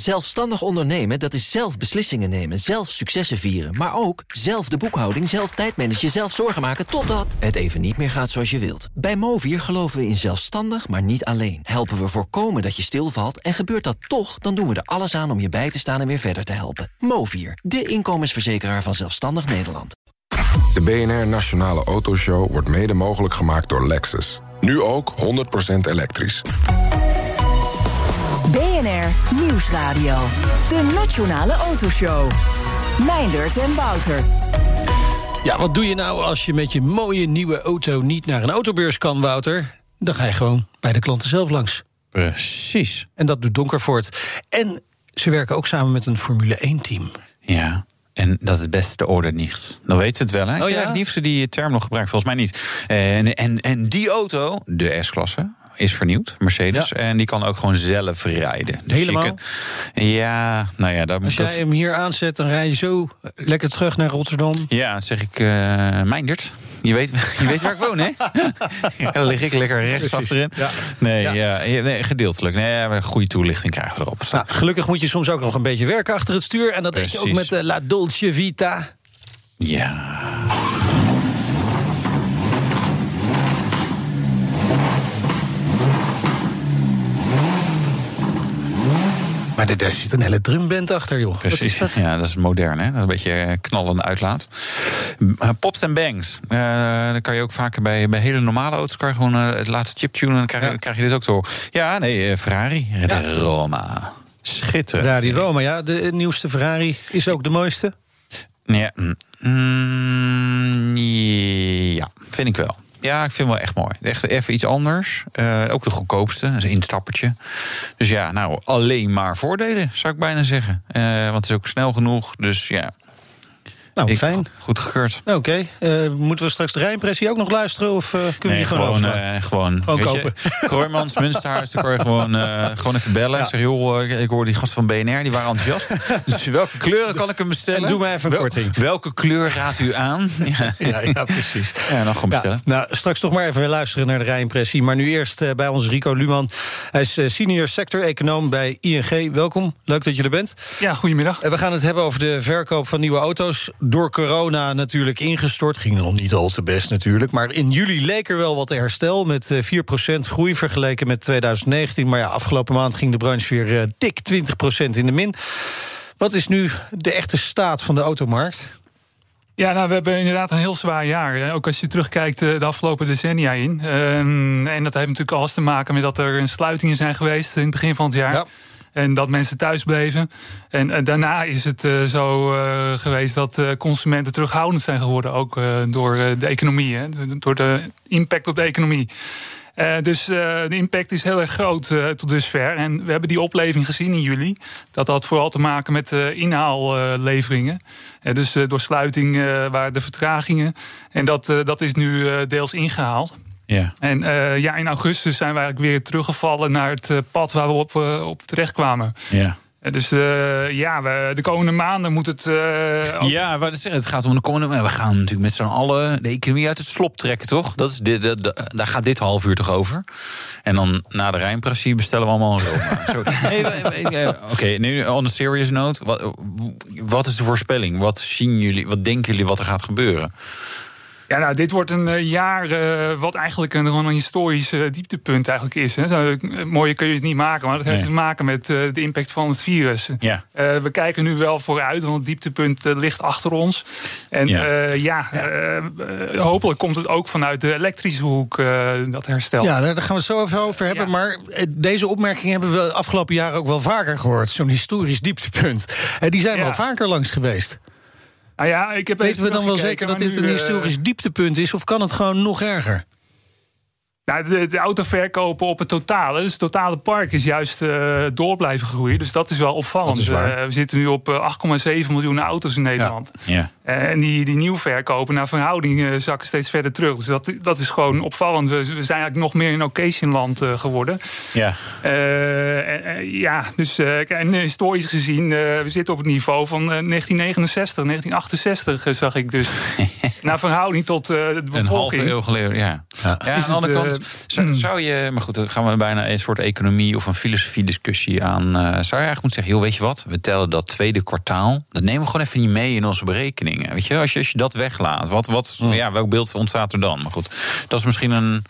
Zelfstandig ondernemen, dat is zelf beslissingen nemen, zelf successen vieren... maar ook zelf de boekhouding, zelf tijdmanagen, zelf zorgen maken... totdat het even niet meer gaat zoals je wilt. Bij Movier geloven we in zelfstandig, maar niet alleen. Helpen we voorkomen dat je stilvalt en gebeurt dat toch... dan doen we er alles aan om je bij te staan en weer verder te helpen. Movier, de inkomensverzekeraar van Zelfstandig Nederland. De BNR Nationale Autoshow wordt mede mogelijk gemaakt door Lexus. Nu ook 100% elektrisch. BNR Nieuwsradio. De Nationale Autoshow. Meindert en Wouter. Ja, wat doe je nou als je met je mooie nieuwe auto niet naar een autobeurs kan, Wouter? Dan ga je gewoon bij de klanten zelf langs. Precies. En dat doet Donkervoort. En ze werken ook samen met een Formule 1-team. Ja. En dat is het beste orde niets. Dan weten we het wel, hè? Oh ja? Het liefste die term nog gebruikt, volgens mij niet. En, en, en die auto, de S-klasse, is vernieuwd, Mercedes. Ja. En die kan ook gewoon zelf rijden. Dus Helemaal? je kunt- ja, nou ja, dat, Als dat, jij hem hier aanzet, dan rij je zo lekker terug naar Rotterdam. ja, zeg ik, eh Meindert. Je weet, je weet waar ik woon, hè? Dan lig ik lekker rechts achterin. Ja. Nee, Ja. ja. nee, gedeeltelijk. Nee, maar een goede toelichting krijgen we erop. Nou, gelukkig moet je soms ook nog een beetje werken achter het stuur. En dat deed je ook met de La Dolce Vita. Ja. Maar daar zit een hele drumband achter, joh. Precies. dat? Ja, dat is modern, hè? Dat is een beetje eh, knallende uitlaat. Uh, pops en bangs. Uh, dan kan je ook vaker bij, bij hele normale auto's... kan je gewoon uh, het laatste chiptune en dan krijg, je- Ja. krijg je dit ook zo. Ja, nee, eh, Ferrari. De Roma. Schitterend. Ferrari Roma, ja. De nieuwste Ferrari is ook de mooiste. Ja, mm, mm, ja, vind ik wel. Ja, ik vind het wel echt mooi. Echt even iets anders. Eh, ook de goedkoopste, dat is een instappertje. Dus ja, nou, alleen maar voordelen, zou ik bijna zeggen. Eh, want het is ook snel genoeg, dus ja. Nou, ik- fijn. Goed gekeurd. Oké, eh, moeten we straks de rijimpressie ook nog luisteren? Of eh, kunnen we Nee, die gewoon, gewoon, eh, gewoon, kopen. Kroijmans, Münsterhuis, dan kan je gewoon, eh, gewoon even bellen. Ja. Zeg, joh, ik hoor die gast van BNR, die waren enthousiast. dus welke kleuren kan ik hem bestellen? En doe maar even een Wel- korting. Welke kleur raadt u aan? Ja, Ja, ja, precies. ja dan gewoon bestellen. Ja, nou, straks toch maar even weer luisteren naar de rijimpressie. Maar nu eerst eh, bij ons Rico Luman. Hij is senior sector-econoom bij ING. Welkom, leuk dat je er bent. Ja, goedemiddag. En we gaan het hebben over de verkoop van nieuwe auto's. Door corona natuurlijk ingestort. Ging nog niet al te best natuurlijk. Maar in juli leek er wel wat herstel. Met eh, 4% groei vergeleken met 2019. Maar ja, afgelopen maand ging de branche weer eh, dik 20% in de min. Wat is nu de echte staat van de automarkt? Ja, nou, we hebben inderdaad een heel zwaar jaar. Hè. Ook als je terugkijkt eh, de afgelopen decennia in. Ehm, en dat heeft natuurlijk alles te maken met dat er sluitingen zijn geweest in het begin van het jaar. Ja. En dat mensen thuis bleven. En, eh, daarna is het eh, zo eh, geweest dat consumenten terughoudend zijn geworden. Ook door de economie, hè, door de impact op de economie. Dus de impact is heel erg groot eh, tot dusver. En we hebben die opleving gezien in juli. Dat had vooral te maken met inhaalleveringen. Dus door sluiting waren de vertragingen. En dat, dat is nu deels ingehaald. Ja. En eh, ja, in augustus zijn we eigenlijk weer teruggevallen naar het eh, pad waar we op, eh, op terecht kwamen. Ja. Dus ja, we, de komende maanden moet het. ook- Ja, het gaat om de komende. maar We gaan natuurlijk met z'n allen de economie uit het slop trekken, toch? Dat is dit, daar gaat dit half uur toch over. En dan na de Rijnpressie bestellen we allemaal een Roma. Nee, Oké, nu on a serious note. Wat, wat is de voorspelling? Wat zien jullie? Wat denken jullie wat er gaat gebeuren? Ja, nou, dit wordt een eh, jaar eh, wat eigenlijk een, gewoon een historisch eh, dieptepunt eigenlijk is. Hè. Zo, mooier kun je het niet maken, maar dat heeft Nee. te maken met de impact van het virus. Ja. Eh, we kijken nu wel vooruit, want het dieptepunt ligt achter ons. En Ja. ja, ja hopelijk komt het ook vanuit de elektrische hoek, eh, dat herstel. Ja, daar gaan we het zo even over hebben. Ja. Maar deze opmerking hebben we afgelopen jaar ook wel vaker gehoord. Zo'n historisch dieptepunt. Die zijn Ja. wel vaker langs geweest. Nou ja, ik heb Weten we dan wel zeker dat dit een eh, historisch dieptepunt is? Of kan het gewoon nog erger? Nou, de, de autoverkopen op het totale, dus het totale park is juist eh, door blijven groeien. Dus dat is wel opvallend. Is. Eh, we zitten nu op eh, 8,7 miljoen auto's in Nederland. Ja. Eh, en die, die nieuwverkopen naar verhouding eh, zakken steeds verder terug. Dus dat, dat is gewoon opvallend. We, we zijn eigenlijk nog meer een occasionland eh, geworden. Ja. Eh, eh, ja, dus eh, kijk, en historisch gezien, eh, we zitten op het niveau van eh, 1969, 1968 eh, zag ik dus. Naar verhouding tot uh, de bevolking. Een halve eeuw geleden, ja. ja. ja aan de andere kant zou, zou, je... Maar goed, dan gaan we bijna een soort economie... of een filosofie-discussie aan. Uh, zou je eigenlijk moeten zeggen, joh, weet je wat? We tellen dat tweede kwartaal. Dat nemen we gewoon even niet mee in onze berekeningen. Weet je, als je, als je dat weglaat, wat, wat, ja, welk beeld ontstaat er dan? Maar goed, dat is misschien een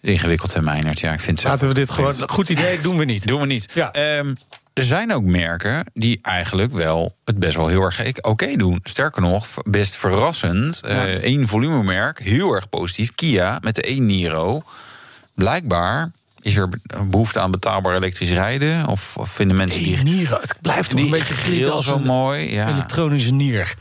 ingewikkeld termijn. Ja, ik vind Laten we dit gewoon. Goed idee, doen we niet. Doen we niet. Ja. Um, er zijn ook merken die eigenlijk wel het best wel heel erg oké doen. Sterker nog, best verrassend. Ja. Uh, één volumemerk, heel erg positief. Kia met de e-Niro. Blijkbaar is er behoefte aan betaalbaar elektrisch rijden? Of, of vinden mensen die... Niro, het blijft toch een beetje als zo mooi. Ja. elektronische nier.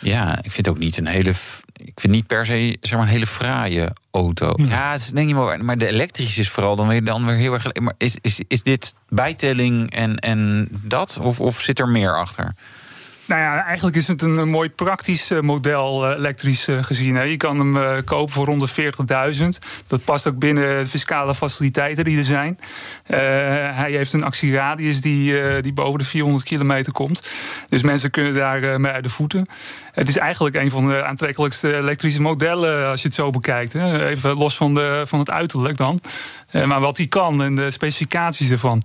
Ja, ik vind ook niet een hele. Ik vind niet per se zeg maar een hele fraaie auto. Ja, het is denk ik maar. Maar de elektrische is vooral dan weer, dan weer heel erg. Maar is, is, is dit bijtelling en, en dat? Of, of zit er meer achter? Nou ja, eigenlijk is het een, mooi praktisch eh, model uh, elektrisch uh, gezien. Je kan hem kopen voor rond de 40.000. Dat past ook binnen de fiscale faciliteiten die er zijn. hij heeft een actieradius die, die boven de 400 kilometer komt. Dus mensen kunnen daar mee uit de voeten. Het is eigenlijk een van de aantrekkelijkste elektrische modellen als je het zo bekijkt. Hè. Even los van, de, van het uiterlijk dan. maar wat hij kan en de specificaties ervan.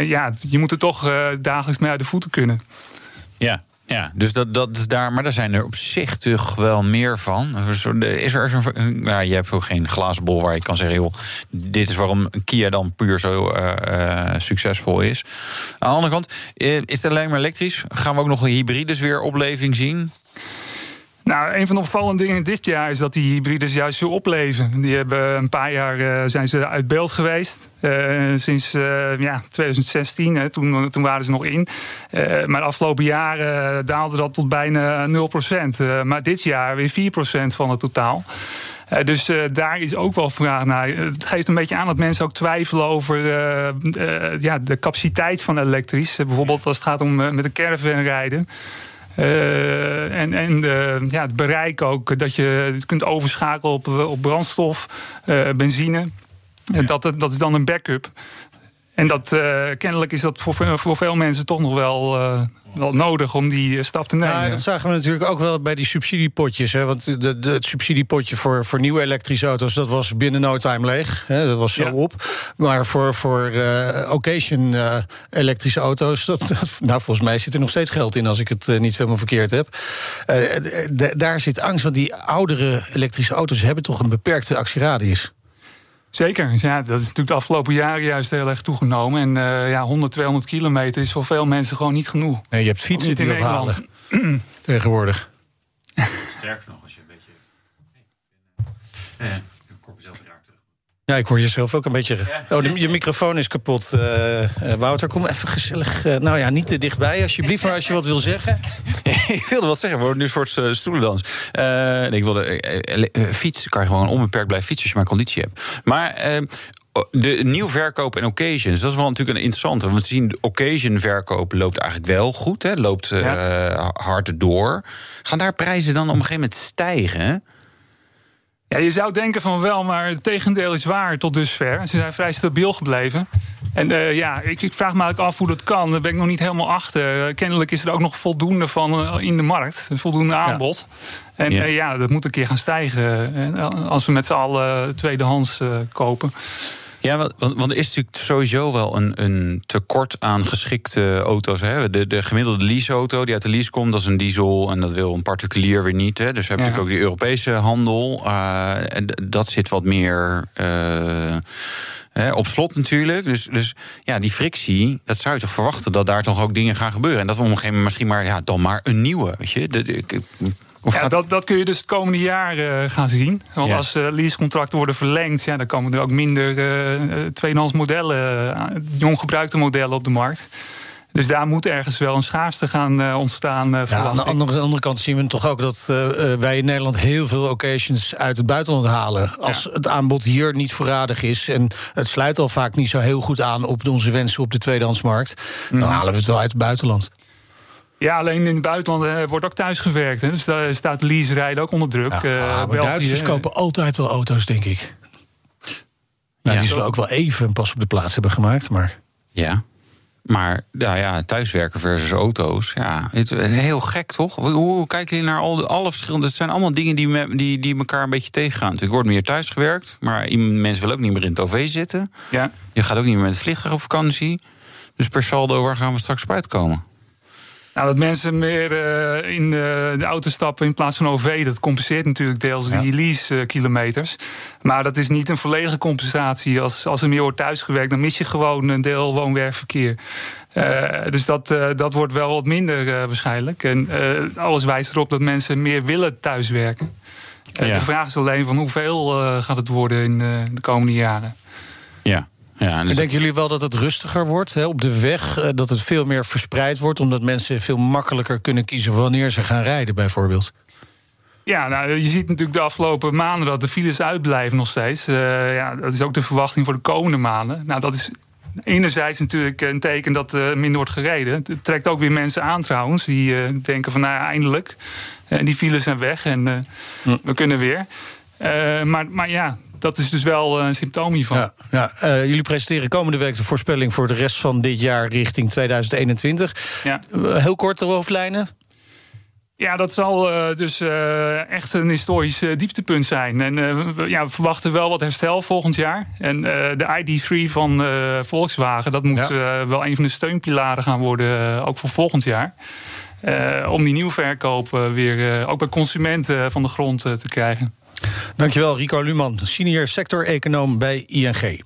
ja, je moet er toch dagelijks mee uit de voeten kunnen. Ja, ja, dus dat, dat is daar, maar daar zijn er op zich toch wel meer van. Is er zo'n. Nou, je hebt ook geen glazen bol waar je kan zeggen: joh, dit is waarom Kia dan puur zo uh, uh, succesvol is. Aan de andere kant, is het alleen maar elektrisch? Gaan we ook nog een hybrides weer opleving zien? Nou, een van de opvallende dingen dit jaar is dat die hybrides juist zo opleven. Die hebben een paar jaar uh, zijn ze uit beeld geweest. Uh, sinds uh, ja, 2016, hè, toen, toen waren ze nog in. maar de afgelopen jaren daalde dat tot bijna 0%. maar dit jaar weer 4% van het totaal. dus daar is ook wel vraag naar. Het geeft een beetje aan dat mensen ook twijfelen over ja, de capaciteit van elektrisch. bijvoorbeeld als het gaat om met een caravan rijden. Uh, en en uh, ja, het bereik ook, dat je het kunt overschakelen op, op brandstof, uh, benzine. En dat, dat is dan een backup. En dat, kennelijk is dat voor, voor veel mensen toch nog wel wel nodig om die eh, stap te nemen. Ja, dat zagen we natuurlijk ook wel bij die subsidiepotjes. Hè, want de, de, het subsidiepotje voor, voor nieuwe elektrische auto's... dat was binnen no time leeg. Hè, dat was zo op. Maar voor, voor uh, occasion elektrische auto's... Dat, nou, volgens mij zit er nog steeds geld in... als ik het niet helemaal verkeerd heb. daar zit angst, want die oudere elektrische auto's... hebben toch een beperkte actieradius. Zeker, ja, dat is natuurlijk de afgelopen jaren juist heel erg toegenomen. En uh, ja, 100, 200 kilometer is voor veel mensen gewoon niet genoeg. Nee, je hebt fietsen die halen tegenwoordig. Sterker nog, als je een beetje... Nee, ja, ik hoor jezelf ook een beetje. Oh, je microfoon is kapot. Uh, Wouter, kom even gezellig. Uh, nou ja, niet te dichtbij, alsjeblieft. Maar als je wat wil zeggen. ik wilde wat zeggen, we worden nu een soort uh, stoelendans. nee, ik wilde. fiets kan je gewoon onbeperkt blijven fietsen als je maar conditie hebt. Maar de nieuw verkoop en occasions, dat is wel natuurlijk een interessante. Want we zien de occasion verkoop loopt eigenlijk wel goed, hè, loopt ja. hard door. Gaan daar prijzen dan op een gegeven moment stijgen? Ja, je zou denken van wel, maar het tegendeel is waar tot dusver. Ze zijn vrij stabiel gebleven. En uh, ja, ik, ik, vraag me eigenlijk af hoe dat kan. Daar ben ik nog niet helemaal achter. Uh, kennelijk is er ook nog voldoende van uh, in de markt. Voldoende aanbod. Ja. En ja. ja. dat moet een keer gaan stijgen. als we met z'n allen tweedehands kopen. Ja, want, want er is natuurlijk sowieso wel een, een tekort aan geschikte auto's. Hè? De, de gemiddelde leaseauto die uit de lease komt, dat is een diesel en dat wil een particulier weer niet. Hè? Dus we hebben natuurlijk ook die Europese handel. Uh, en dat zit wat meer. Uh, op slot natuurlijk. Dus, dus ja, die frictie, dat zou je toch verwachten dat daar toch ook dingen gaan gebeuren. En dat we op een gegeven moment misschien maar, ja, dan maar een nieuwe. Weet je? De, de, ja, dat, dat kun je dus het komende jaar uh, gaan zien. Want als uh, leasecontracten worden verlengd, ja, dan komen er ook minder uh, tweedehands modellen, jong gebruikte modellen op de markt. Dus daar moet ergens wel een schaarste gaan ontstaan. ja, aan de andere, andere, kant zien we toch ook dat wij in Nederland heel veel occasions uit het buitenland halen. Als het aanbod hier niet voorradig is en het sluit al vaak niet zo heel goed aan op onze wensen op de tweedehandsmarkt, dan mhm. halen we het wel uit het buitenland. Ja, alleen in het buitenland uh, wordt ook thuis gewerkt. Hè. Dus daar staat lease rijden ook onder druk. Ja, uh, maar Duitsers kopen altijd wel auto's, denk ik. Nou, ja. Die zullen ook wel even pas op de plaats hebben gemaakt, maar... Ja. Maar ja, ja, thuiswerken versus auto's. Ja, het, heel gek toch? Hoe, hoe kijken jullie naar al de, alle verschillende. Het zijn allemaal dingen die, me, die, die elkaar een beetje tegengaan. Natuurlijk wordt meer thuis gewerkt. Maar mensen willen ook niet meer in het OV zitten. Ja. Je gaat ook niet meer met het vliegtuig op vakantie. Dus per saldo, waar gaan we straks op uitkomen? Nou, dat mensen meer uh, in de, de, auto stappen in plaats van OV, dat compenseert natuurlijk deels ja. die lease-kilometers. Maar dat is niet een volledige compensatie. Als, als er meer wordt thuisgewerkt, dan mis je gewoon een deel woon-werkverkeer. Uh, dus dat, uh, dat wordt wel wat minder waarschijnlijk. En alles wijst erop dat mensen meer willen thuiswerken. Ja. De vraag is alleen van hoeveel gaat het worden in de komende jaren. Ja. Ja, dus denken jullie wel dat het rustiger wordt hè, op de weg? Dat het veel meer verspreid wordt, omdat mensen veel makkelijker kunnen kiezen wanneer ze gaan rijden, bijvoorbeeld? Ja, nou, je ziet natuurlijk de afgelopen maanden dat de files uitblijven nog steeds. Uh, ja, dat is ook de verwachting voor de komende maanden. Nou, dat is enerzijds natuurlijk een teken dat er minder wordt gereden. Het trekt ook weer mensen aan trouwens, die uh, denken van nou ja, eindelijk. En die files zijn weg en hm. we kunnen weer. maar, maar ja, dat is dus wel een symptoom hiervan. Ja, ja. Uh, jullie presenteren komende week de voorspelling voor de rest van dit jaar richting 2021. Ja. heel korte hoofdlijnen. Ja, dat zal uh, dus uh, echt een historisch dieptepunt zijn. En ja, we verwachten wel wat herstel volgend jaar. En de ID3 van Volkswagen, dat moet ja. wel een van de steunpilaren gaan worden, ook voor volgend jaar. om die nieuwverkoop weer ook bij consumenten van de grond te krijgen. Dankjewel, Rico Luman, senior sector-econoom bij ING.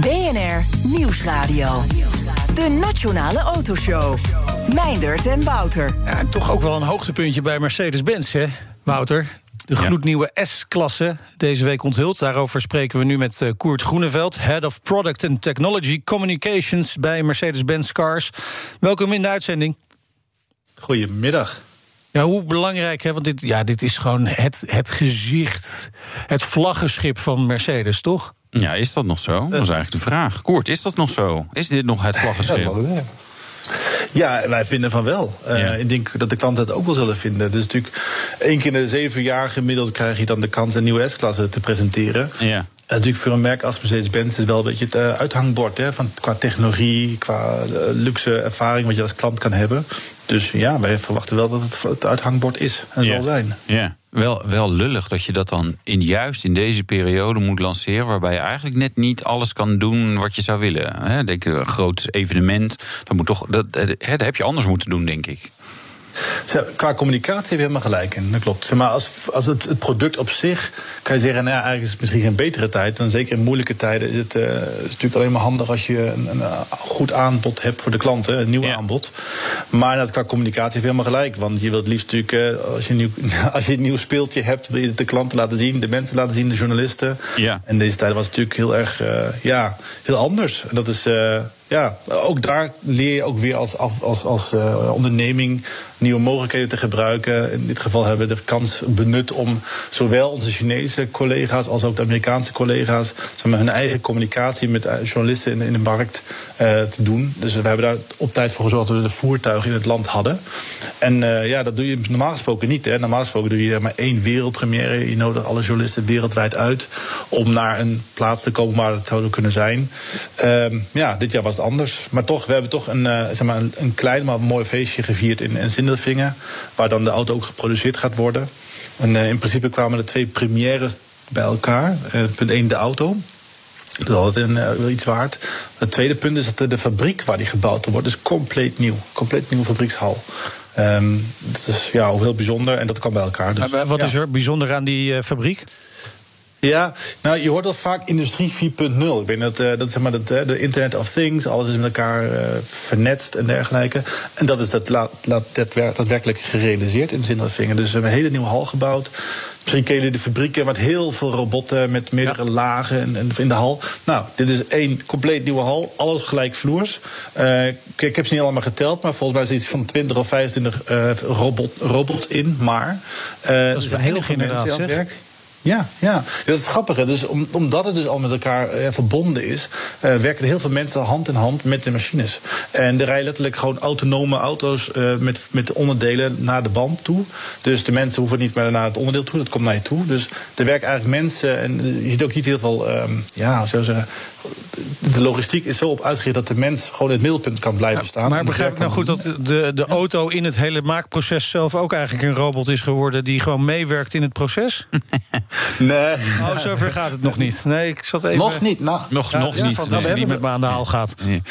BNR Nieuwsradio. De Nationale Autoshow. Meindert en Wouter. Ja, en toch ook wel een hoogtepuntje bij Mercedes-Benz, hè, Wouter? De gloednieuwe S-klasse, deze week onthuld. Daarover spreken we nu met uh, Koert Groeneveld, Head of Product and Technology Communications bij Mercedes-Benz Cars. Welkom in de uitzending. Goedemiddag. Ja, hoe belangrijk, hè? want dit, ja, dit is gewoon het, het gezicht, het vlaggenschip van Mercedes, toch? Ja, is dat nog zo? Dat is eigenlijk de vraag. Koert, is dat nog zo? Is dit nog het vlaggenschip? Ja, wij vinden van wel. Uh, Ik denk dat de klanten het ook wel zullen vinden. Dus natuurlijk, één keer in de zeven jaar gemiddeld krijg je dan de kans een nieuwe S-klasse te presenteren. Ja. Natuurlijk voor een merk als Mercedes-Benz is wel een beetje het uh, uithangbord. Hè, van, qua technologie, qua uh, luxe ervaring wat je als klant kan hebben. Dus ja, wij verwachten wel dat het het uithangbord is en zal zijn. Ja, wel, wel lullig dat je dat dan in, juist in deze periode moet lanceren... waarbij je eigenlijk net niet alles kan doen wat je zou willen. Hè? Denk, een groot evenement, dat moet toch, dat, dat heb je anders moeten doen, denk ik. Qua communicatie heb je helemaal gelijk in, dat klopt. Maar als, als het, het, product op zich, kan je zeggen, nou, eigenlijk is het misschien geen betere tijd. Dan zeker in moeilijke tijden is het, uh, is natuurlijk alleen maar handig als je een, een, goed aanbod hebt voor de klanten, een nieuw ja. aanbod. Maar dat, qua communicatie heb je helemaal gelijk. Want je wilt liefst natuurlijk, uh, als, je nieuw, als je een nieuw speeltje hebt, wil je het de klanten laten zien, de mensen laten zien, de journalisten. Ja. En deze tijd was het natuurlijk heel erg, uh, ja, heel anders. En dat is ja, ook daar leer je ook weer als, als, als uh, onderneming nieuwe mogelijkheden te gebruiken. In dit geval hebben we de kans benut om zowel onze Chinese collega's als ook de Amerikaanse collega's zeg maar, hun eigen communicatie met journalisten in, in de markt uh, te doen. Dus we hebben daar op tijd voor gezorgd dat we de voertuigen in het land hadden. En uh, ja, dat doe je normaal gesproken niet. Hè. Normaal gesproken doe je maar één wereldpremière. Je nodigt alle journalisten wereldwijd uit om naar een plaats te komen waar het zou kunnen zijn. Uh, ja, dit jaar was het anders. Maar toch, we hebben toch een, zeg maar een, een, klein maar mooi feestje gevierd in, in Waar dan de auto ook geproduceerd gaat worden. En uh, in principe kwamen er twee premières bij elkaar. Uh, punt 1, de auto. Dat is altijd een, wel iets waard. Het tweede punt is dat de, de fabriek waar die gebouwd wordt, is compleet nieuw. Compleet nieuwe fabriekshal. Um, dat is ja, ook heel bijzonder en dat kan bij elkaar. Dus, wat ja. is er bijzonder aan die fabriek? Ja, nou, je hoort al vaak industrie 4.0. Ik weet dat, uh, dat zeg maar dat, uh, de Internet of Things, alles is met elkaar uh, vernetst en dergelijke. En dat is dat, laat, laat, dat daadwerkelijk gerealiseerd in Zindelvingen. Dus we hebben een hele nieuwe hal gebouwd. Misschien kennen de fabrieken met heel veel robotten, met meerdere ja. lagen en, en in de hal. Nou, dit is één compleet nieuwe hal, alles gelijkvloers. Uh, ik, ik heb ze niet allemaal geteld, maar volgens mij is iets van 20 of 25 uh, robot, robots in. Maar uh, dat is heel veel mensen aan het werk. Ja, ja. dat is grappig. Hè? Dus om, omdat het dus al met elkaar eh, verbonden is, eh, werken heel veel mensen hand in hand met de machines. En er rijden letterlijk gewoon autonome auto's eh, met, met onderdelen naar de band toe. Dus de mensen hoeven niet meer naar het onderdeel toe, dat komt naar je toe. Dus er werken eigenlijk mensen en je ziet ook niet heel veel, ehm, ja, zou je zeggen, de logistiek is zo op uitgericht dat de mens gewoon in het middelpunt kan blijven staan. Maar begrijp ik nou goed dat de, de auto in het hele maakproces zelf ook eigenlijk een robot is geworden die gewoon meewerkt in het proces? Nee. Oh, zover gaat het nog niet. Nee, ik zat even. Nog niet. Nou, Nog, Ja, nog ja, niet. dat die met me aan de haal gaat. Nee.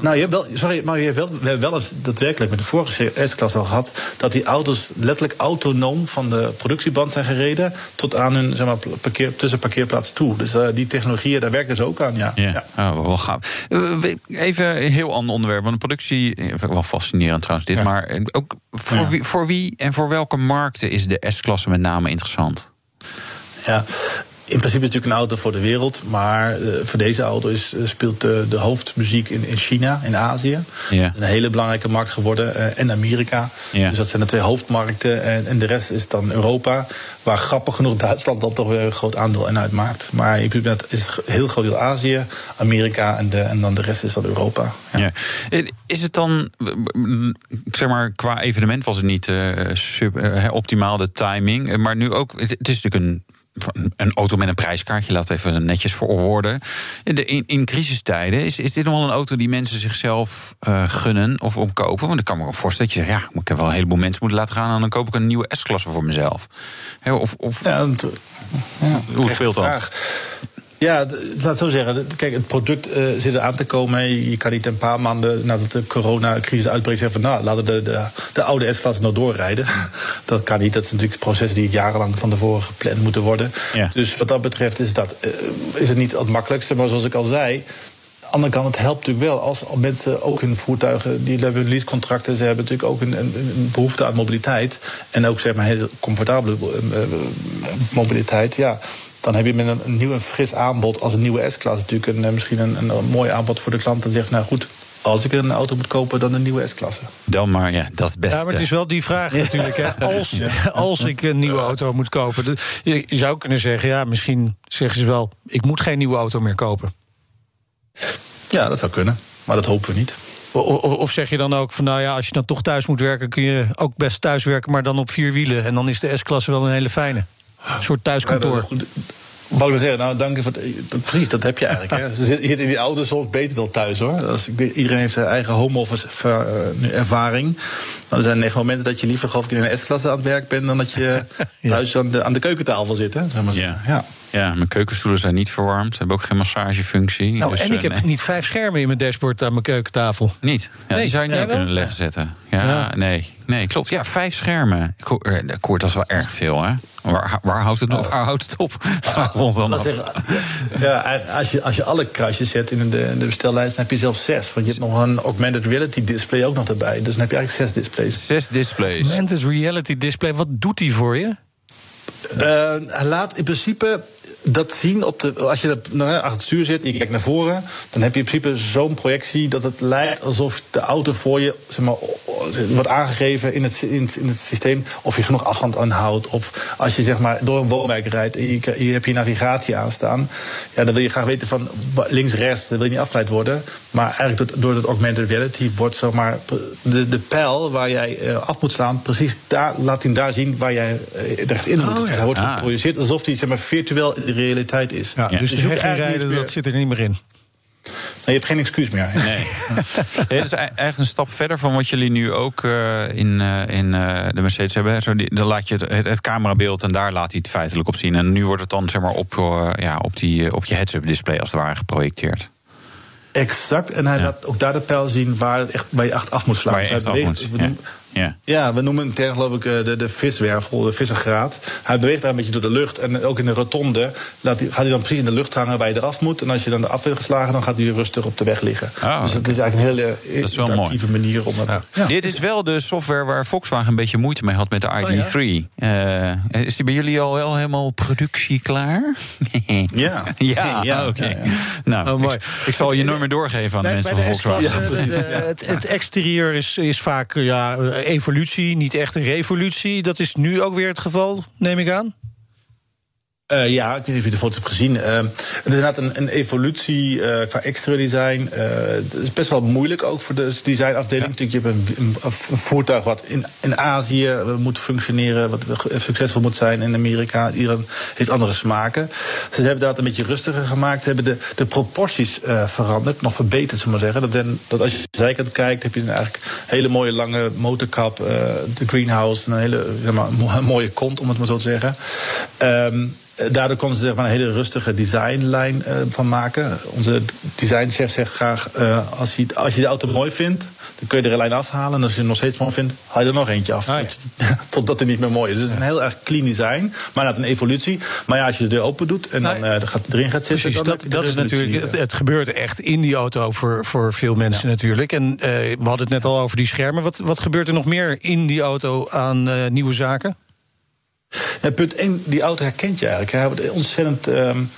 Nou, je hebt wel, sorry, maar je hebt wel, we hebben wel eens daadwerkelijk met de vorige S-klasse al gehad. dat die auto's letterlijk autonoom van de productieband zijn gereden. tot aan hun zeg maar, parkeer, tussenparkeerplaats toe. Dus eh, die technologieën, daar werken ze ook aan, ja. Ja, Oh, wel gaaf. Eh, Even een heel ander onderwerp. Want de productie, eh, wel fascinerend trouwens dit. Maar ook voor, wie, voor wie en voor welke markten is de S-klasse met name interessant? Ja. In principe is het natuurlijk een auto voor de wereld. Maar eh, voor deze auto is, eh, speelt de, de hoofdmuziek in, in China, in Azië. Ja. Dat is een hele belangrijke markt geworden. eh, en Amerika. Ja. Dus dat zijn de twee hoofdmarkten. En, en de rest is dan Europa. Waar grappig genoeg Duitsland dan toch weer een groot aandeel in uitmaakt. Maar in principe is het een heel groot deel Azië, Amerika en, de, en dan de rest is dan Europa. Ja. Ja. Eh, Is het dan, zeg maar, qua evenement was het niet eh, sub, eh, optimaal de timing. Eh, Maar nu ook, het, het is natuurlijk een. Een auto met een prijskaartje, laat even netjes verwoorden. In, de, in, crisistijden, is, is dit nog wel een auto die mensen zichzelf eh, gunnen of omkopen? Want ik kan me wel voorstellen dat je zegt, ja, ik heb wel een heleboel mensen moeten laten gaan... en dan koop ik een nieuwe S-klasse voor mezelf. Hè, of of Ja, dat- ja, hoe speelt dat? Ja, laat het zo zeggen. Kijk, het product eh, zit er aan te komen. Je kan niet een paar maanden nadat de coronacrisis uitbreekt zeggen van nou, laten we de, de, de oude S-klasse nog doorrijden. dat kan niet. Dat is natuurlijk processen die jarenlang van tevoren gepland moeten worden. Ja. Dus wat dat betreft is, dat, eh, is het niet het makkelijkste. Maar zoals ik al zei. Aan de andere kant, het helpt natuurlijk wel als mensen ook hun voertuigen, die hebben hun leasecontracten, ze hebben natuurlijk ook een, een, behoefte aan mobiliteit. En ook zeg maar heel comfortabele eh, mobiliteit. Ja, dan heb je met een, een nieuw en fris aanbod als een nieuwe S-klasse natuurlijk een, eh, misschien een, een, een mooi aanbod voor de klant. En zegt, nou goed, als ik een auto moet kopen, dan een nieuwe S-klasse. Dan maar, ja, dat is het beste. Ja, maar het is wel die vraag natuurlijk. Hè. Als, als ik een nieuwe auto moet kopen. Je, zou kunnen zeggen, ja, misschien zeggen ze wel... ik moet geen nieuwe auto meer kopen. Ja, dat zou kunnen. Maar dat hopen we niet. Of zeg je dan ook van, nou ja, als je dan toch thuis moet werken... kun je ook best thuis werken, maar dan op vier wielen. En dan is de S-klasse wel een hele fijne. Een soort thuiskantoor. Ja, Wou ik zeggen, nou dank je voor het, dat- precies, dat heb je eigenlijk. Hè. Je zit, je zit in die auto soms beter dan thuis hoor. Ik weet, iedereen heeft zijn eigen home office eh, ervaring. Maar er zijn negen momenten dat je liever geloof ik in een S-klasse aan het werk bent dan dat je thuis aan de, aan de keukentafel zit. Hè, zeg maar ja. Ja, mijn keukenstoelen zijn niet verwarmd. Ze hebben ook geen massagefunctie. Nou, Dus, en ik eh, heb nee. niet vijf schermen in mijn dashboard aan mijn keukentafel. Niet? Ja, Nee, die zou je wel? kunnen leggen zetten. Ja, Ja. Nee, nee, klopt. Ja, vijf schermen. Ik hoor, eh, ik hoor dat is wel erg veel, hè? Waar, waar houdt het, waar houdt het op? Rond dan Laat af. zeggen, ja, als, je, als je alle kruisjes zet in de, in de bestellijst, dan heb je zelfs zes. Want je hebt nog een augmented reality display ook nog erbij. Dus dan heb je eigenlijk zes displays. Zes displays. Augmented reality display, wat doet die voor je? Eh, hij laat in principe dat zien op de. Als je dat, nou, achter het stuur zit en je kijkt naar voren, dan heb je in principe zo'n projectie dat het lijkt alsof de auto voor je zeg maar, wordt aangegeven in het, in, het, systeem. Of je genoeg afstand aanhoudt. Of als je zeg maar, door een woonwijk rijdt en je, hebt je navigatie aanstaan. Ja, dan wil je graag weten van links, rechts, dat wil je niet afgeleid worden. Maar eigenlijk door, door het augmented reality wordt zeg maar, de, de pijl waar jij eh, af moet slaan, precies daar laat hij daar zien waar jij eh, echt in moet. Hij wordt Ah. geprojiceerd alsof hij zeg maar, virtueel in de realiteit is. Ja, Ja. Dus Dus je hoeft rijden, dat zit er niet meer in. Nee, je hebt geen excuus meer. Nee. Ja, dat is ei- eigenlijk een stap verder van wat jullie nu ook eh, in, eh, in eh, de Mercedes hebben. Zo, die- dan laat je het, het, het camerabeeld en daar laat hij het feitelijk op zien. En nu wordt het dan zeg maar, op, ja, op, die, op je heads-up display als het ware geprojecteerd. Exact. En hij Ja. laat ook daar de pijl zien waar, het echt, waar je echt af moet slaan. Waar je Dus hij echt af beweegt- moet. Ja. Ja. Ja, we noemen het geloof ik eh, de, de viswervel, de vissengraad. Hij beweegt daar een beetje door de lucht. En ook in de rotonde laat hij, gaat hij dan precies in de lucht hangen waar je eraf moet. En als je dan eraf bent geslagen, dan gaat hij rustig op de weg liggen. Ah, dus dat is eigenlijk een hele Dat is wel interactieve manier om dat... Ja. Dit is wel de software waar Volkswagen een beetje moeite mee had met de ID3. Eh, is die bij jullie al wel helemaal productie klaar? Ja. ja, Ja, oké. ja, ja. Nou, Oh, mooi. ik, ik zal je nummer doorgeven aan de mensen van de Volkswagen. Het, het exterieur is, is vaak ja, evolutie, niet echt een revolutie. Dat is nu ook weer het geval, neem ik aan. Uh, ja, ik weet niet of je de foto's hebt gezien. Uh, het is inderdaad een, een evolutie uh, qua exterieur design. het is best wel moeilijk ook voor de designafdeling. Ja. Je hebt een, een, een, voertuig wat in, in Azië moet functioneren, wat succesvol moet zijn in Amerika. Iedereen heeft andere smaken. Ze hebben dat een beetje rustiger gemaakt. Ze hebben de, de proporties veranderd, nog verbeterd, zullen we maar zeggen. Dat, dat als je de zijkant kijkt, heb je een eigenlijk hele mooie lange motorkap, de greenhouse, een hele zeg maar, mooie kont, om het maar zo te zeggen. Um, eh, daardoor konden ze zeg maar, een hele rustige designlijn uh, van maken. Onze designchef zegt graag: uh, als, je, als je de auto mooi vindt, dan kun je er een lijn afhalen. En als je hem nog steeds mooi vindt, haal je er nog eentje af. Ah, tot, totdat hij niet meer mooi is. Dus het is een heel erg clean design, maar net een evolutie. Maar ja, als je de deur open doet en dan uh, gaat, erin gaat zitten. Precies, dat, dat is natuurlijk. Het, het, gebeurt echt in die auto voor, voor veel mensen ja. natuurlijk. En we hadden het net al over die schermen. Wat, wat gebeurt er nog meer in die auto aan nieuwe zaken? Ja, punt 1, die auto herkent je eigenlijk. Hij wordt ontzettend. Um,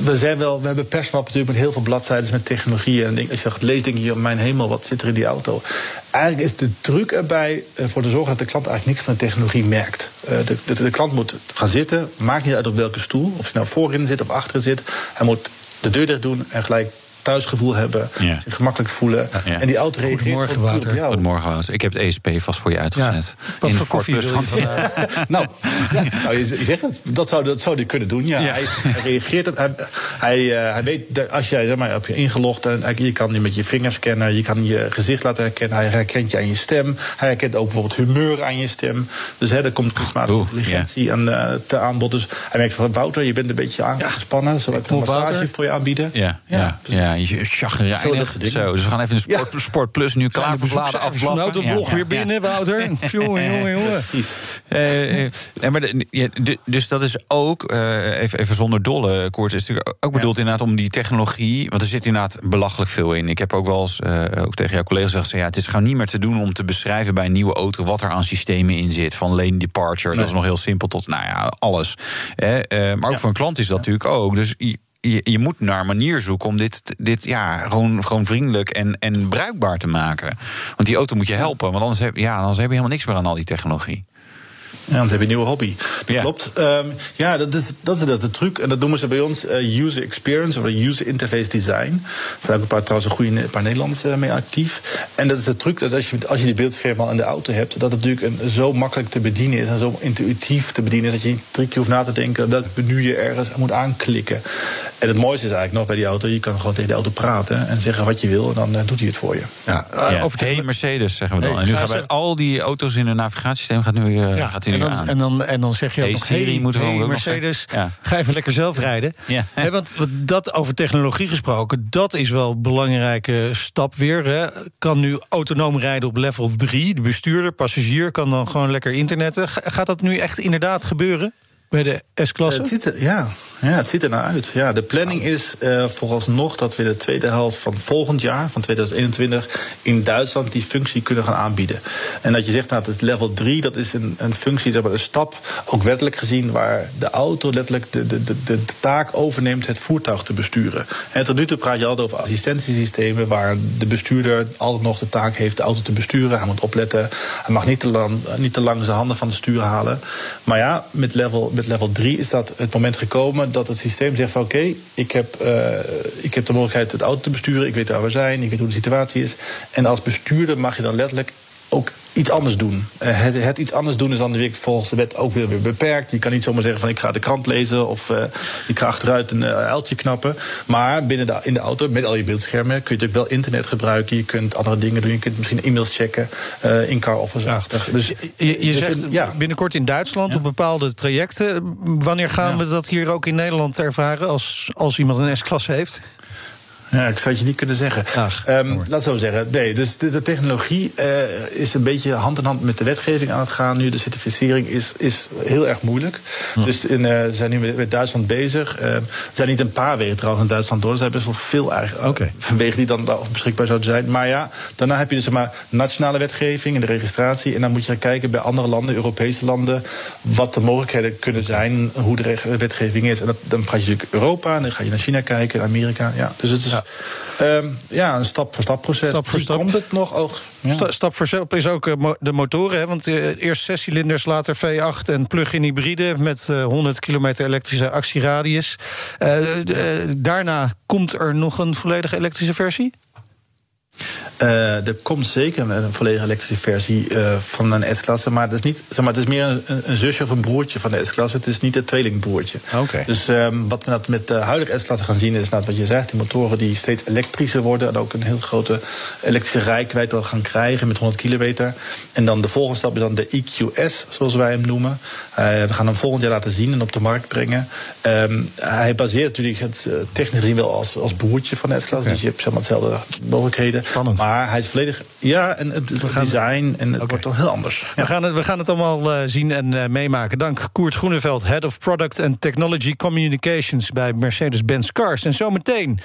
we, zijn wel, we hebben persmap natuurlijk met heel veel bladzijden met technologie. En als je dat leest, denk je, mijn hemel, wat zit er in die auto? Eigenlijk is de druk erbij uh, voor te zorgen dat de klant eigenlijk niks van de technologie merkt. Uh, de, de, de, klant moet gaan zitten, maakt niet uit op welke stoel, of je nou voorin zit of achterin zit. Hij moet de deur dicht doen en gelijk thuisgevoel hebben, zich gemakkelijk voelen. En die auto reageert Goedemorgen, Wouter. Goedemorgen, Wouter. Ik heb het ESP vast voor je uitgezet. Wat in voor koffie wil je nou, nou, je zegt het. Dat zou, dat zou hij kunnen doen, ja. Hij, hij, reageert op... Hij, hij, uh, hij weet, als jij zeg maar, op je ingelogd... en je kan je met je vingers scannen, je kan je gezicht laten herkennen... hij herkent je aan je stem. Hij herkent ook bijvoorbeeld humeur aan je stem. Dus hè, er komt kunstmatige intelligentie yeah. aan, uh, te aanbod. Dus hij merkt van, Wouter, je bent een beetje aangespannen. Zal ik een massage Wouter? voor je aanbieden? Ja, ja, ja. chagrijnig. Zo, zo, dus we gaan even de Sport, ja. sport Plus nu klaar voor bladen afblaffen. Nou, de blog ja, weer binnen, Wouter. jongen, jongen, jongen. Uh, uh, maar de, dus dat is ook, uh, even, even zonder dolle, Koort, is natuurlijk ook bedoeld inderdaad om die technologie... want er zit inderdaad belachelijk veel in. Ik heb ook wel eens ook tegen jouw collega's gezegd... Ja, het is gewoon niet meer te doen om te beschrijven bij een nieuwe auto... wat er aan systemen in zit, van lane departure... Nee. dat is nog heel simpel tot, nou ja, alles. maar ook voor een klant is dat natuurlijk ook. Dus je, je, moet naar een manier zoeken om dit, dit ja, gewoon, gewoon vriendelijk en, en bruikbaar te maken. Want die auto moet je helpen, want anders heb, ja, anders heb je helemaal niks meer aan al die technologie. Ja, dan heb je een nieuwe hobby. Dat ja. klopt. Um, ja, dat is, dat is dat, de truc. En dat noemen ze bij ons uh, user experience of user interface design. Er zijn ook een paar, trouwens een, goede, een paar Nederlanders uh, mee actief. En dat is de truc dat als je, als je die beeldscherm al in de auto hebt, dat het natuurlijk een, zo makkelijk te bedienen is en zo intuïtief te bedienen is dat je niet drie keer hoeft na te denken welk menu je ergens moet aanklikken. En het mooiste is eigenlijk nog bij die auto, je kan gewoon tegen de auto praten en zeggen wat je wil en dan uh, doet hij het voor je. Ja, ja. over hey, Mercedes zeggen we dan. Hey, en nu gaan bij al die auto's in hun navigatiesysteem gaat nu, ja, gaat hij dan, aan. En dan, en dan zeg je hey, ook nog, Siri hey, moeten we hey, ook Mercedes, ga even lekker zelf rijden. Ja. He, want dat over technologie gesproken, dat is wel een belangrijke stap weer. Hè. Kan nu autonoom rijden op level 3. De bestuurder, passagier, kan dan gewoon lekker internetten. Gaat dat nu echt inderdaad gebeuren? Bij de S-klasse? Er, ja, ja, het ziet er naar uit. Ja, de planning is uh, vooralsnog dat we de tweede helft van volgend jaar, van 2021, in Duitsland die functie kunnen gaan aanbieden. En dat je zegt, nou, het is level 3, dat is een, een functie, dat een stap, ook wettelijk gezien, waar de auto letterlijk de, de, de, de taak overneemt het voertuig te besturen. En tot nu toe praat je altijd over assistentiesystemen, waar de bestuurder altijd nog de taak heeft de auto te besturen. Hij moet opletten, hij mag niet te lang, niet te lang zijn handen van het stuur halen. Maar ja, met level met level 3 is dat het moment gekomen dat het systeem zegt van oké, ik, heb, uh, ik heb de mogelijkheid het auto te besturen, ik weet waar we zijn, ik weet hoe de situatie is. En als bestuurder mag je dan letterlijk ook iets anders doen. Uh, het, het, iets anders doen is dan weer volgens de wet ook weer, weer beperkt. Je kan niet zomaar zeggen van ik ga de krant lezen of uh, ik ga achteruit een uh, uiltje knappen. Maar binnen de, in de auto, met al je beeldschermen, kun je natuurlijk wel internet gebruiken. Je kunt andere dingen doen. Je kunt misschien e-mails checken, in car office ja. Dus je, je dus zegt ja. binnenkort in Duitsland ja. op bepaalde trajecten. Wanneer gaan we dat hier ook in Nederland ervaren als, als iemand een S-klasse heeft? Ja, ik zou het je niet kunnen zeggen. Ach, um, laat zo zeggen. Nee, dus de, de technologie uh, is een beetje hand in hand met de wetgeving aan het gaan. Nu de certificering is, is heel erg moeilijk. Dus in, uh, we zijn nu met, met Duitsland bezig. Uh, er zijn niet een paar wegen trouwens in Duitsland door. Er zijn best wel veel eigenlijk okay. wegen die dan beschikbaar zouden zijn. Maar ja, daarna heb je dus maar nationale wetgeving en de registratie. En dan moet je gaan kijken bij andere landen, Europese landen, wat de mogelijkheden kunnen zijn, hoe de wetgeving is. En dat, dan ga je natuurlijk Europa, en dan ga je naar China kijken, Amerika. Ja, dus het is ja, ehm, ja een stap-voor-stap proces. Stap voor Die stap. komt het nog ook. Ja. Sta- Stap voor stap is ook eh, de motoren. Hè? Want eh, eerst zes cilinders, later V8 en plug-in hybride... met eh, 100 kilometer elektrische actieradius. Eh, eh, daarna komt er nog een volledige elektrische versie? Eh, er komt zeker een, volledige elektrische versie eh, van een S-klasse. Maar, het is niet, zeg maar het is meer een, een zusje of een broertje van de S-klasse. Het is niet het tweelingbroertje. Dus ehm, wat we met de huidige S-klasse gaan zien... is nou, wat je zegt, die motoren die steeds elektrischer worden... en ook een heel grote elektrische rijkwijd gaan krijgen met 100 kilometer. En dan de volgende stap is dan de EQS, zoals wij hem noemen. Eh, we gaan hem volgend jaar laten zien en op de markt brengen. Ehm, hij baseert natuurlijk het eh, technisch gezien wel als, als broertje van S-klasse. Dus je hebt zeg maar, hetzelfde mogelijkheden. Spannend. Maar hij is volledig... Ja, en het, het gaan- design en het wordt toch heel anders. We, gaan het, we gaan het allemaal eh, zien en meemaken. Dank Koert Groeneveld, Head of Product and Technology Communications... bij Mercedes-Benz Cars. En zometeen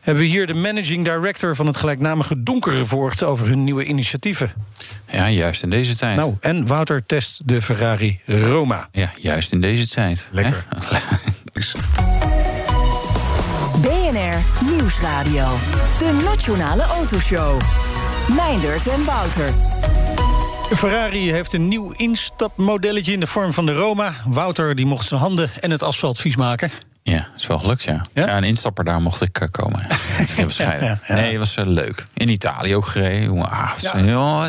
hebben we hier de managing director... van het gelijknamige Donkere Voort over hun nieuwe initiatieven. Ja, juist in deze tijd. Nou, en Wouter test de Ferrari Roma. Ja, juist in deze tijd. Lekker. BNR Nieuwsradio. De Nationale Autoshow. Meindert en Wouter. Ferrari heeft een nieuw instapmodelletje in de vorm van de Roma. Wouter die mocht zijn handen en het asfalt vies maken. Ja, is wel gelukt, ja. Ja? Ja, een instapper daar mocht ik eh, komen. Ja. Nee, het was eh, leuk. In Italië ook gereden. Ah, joh,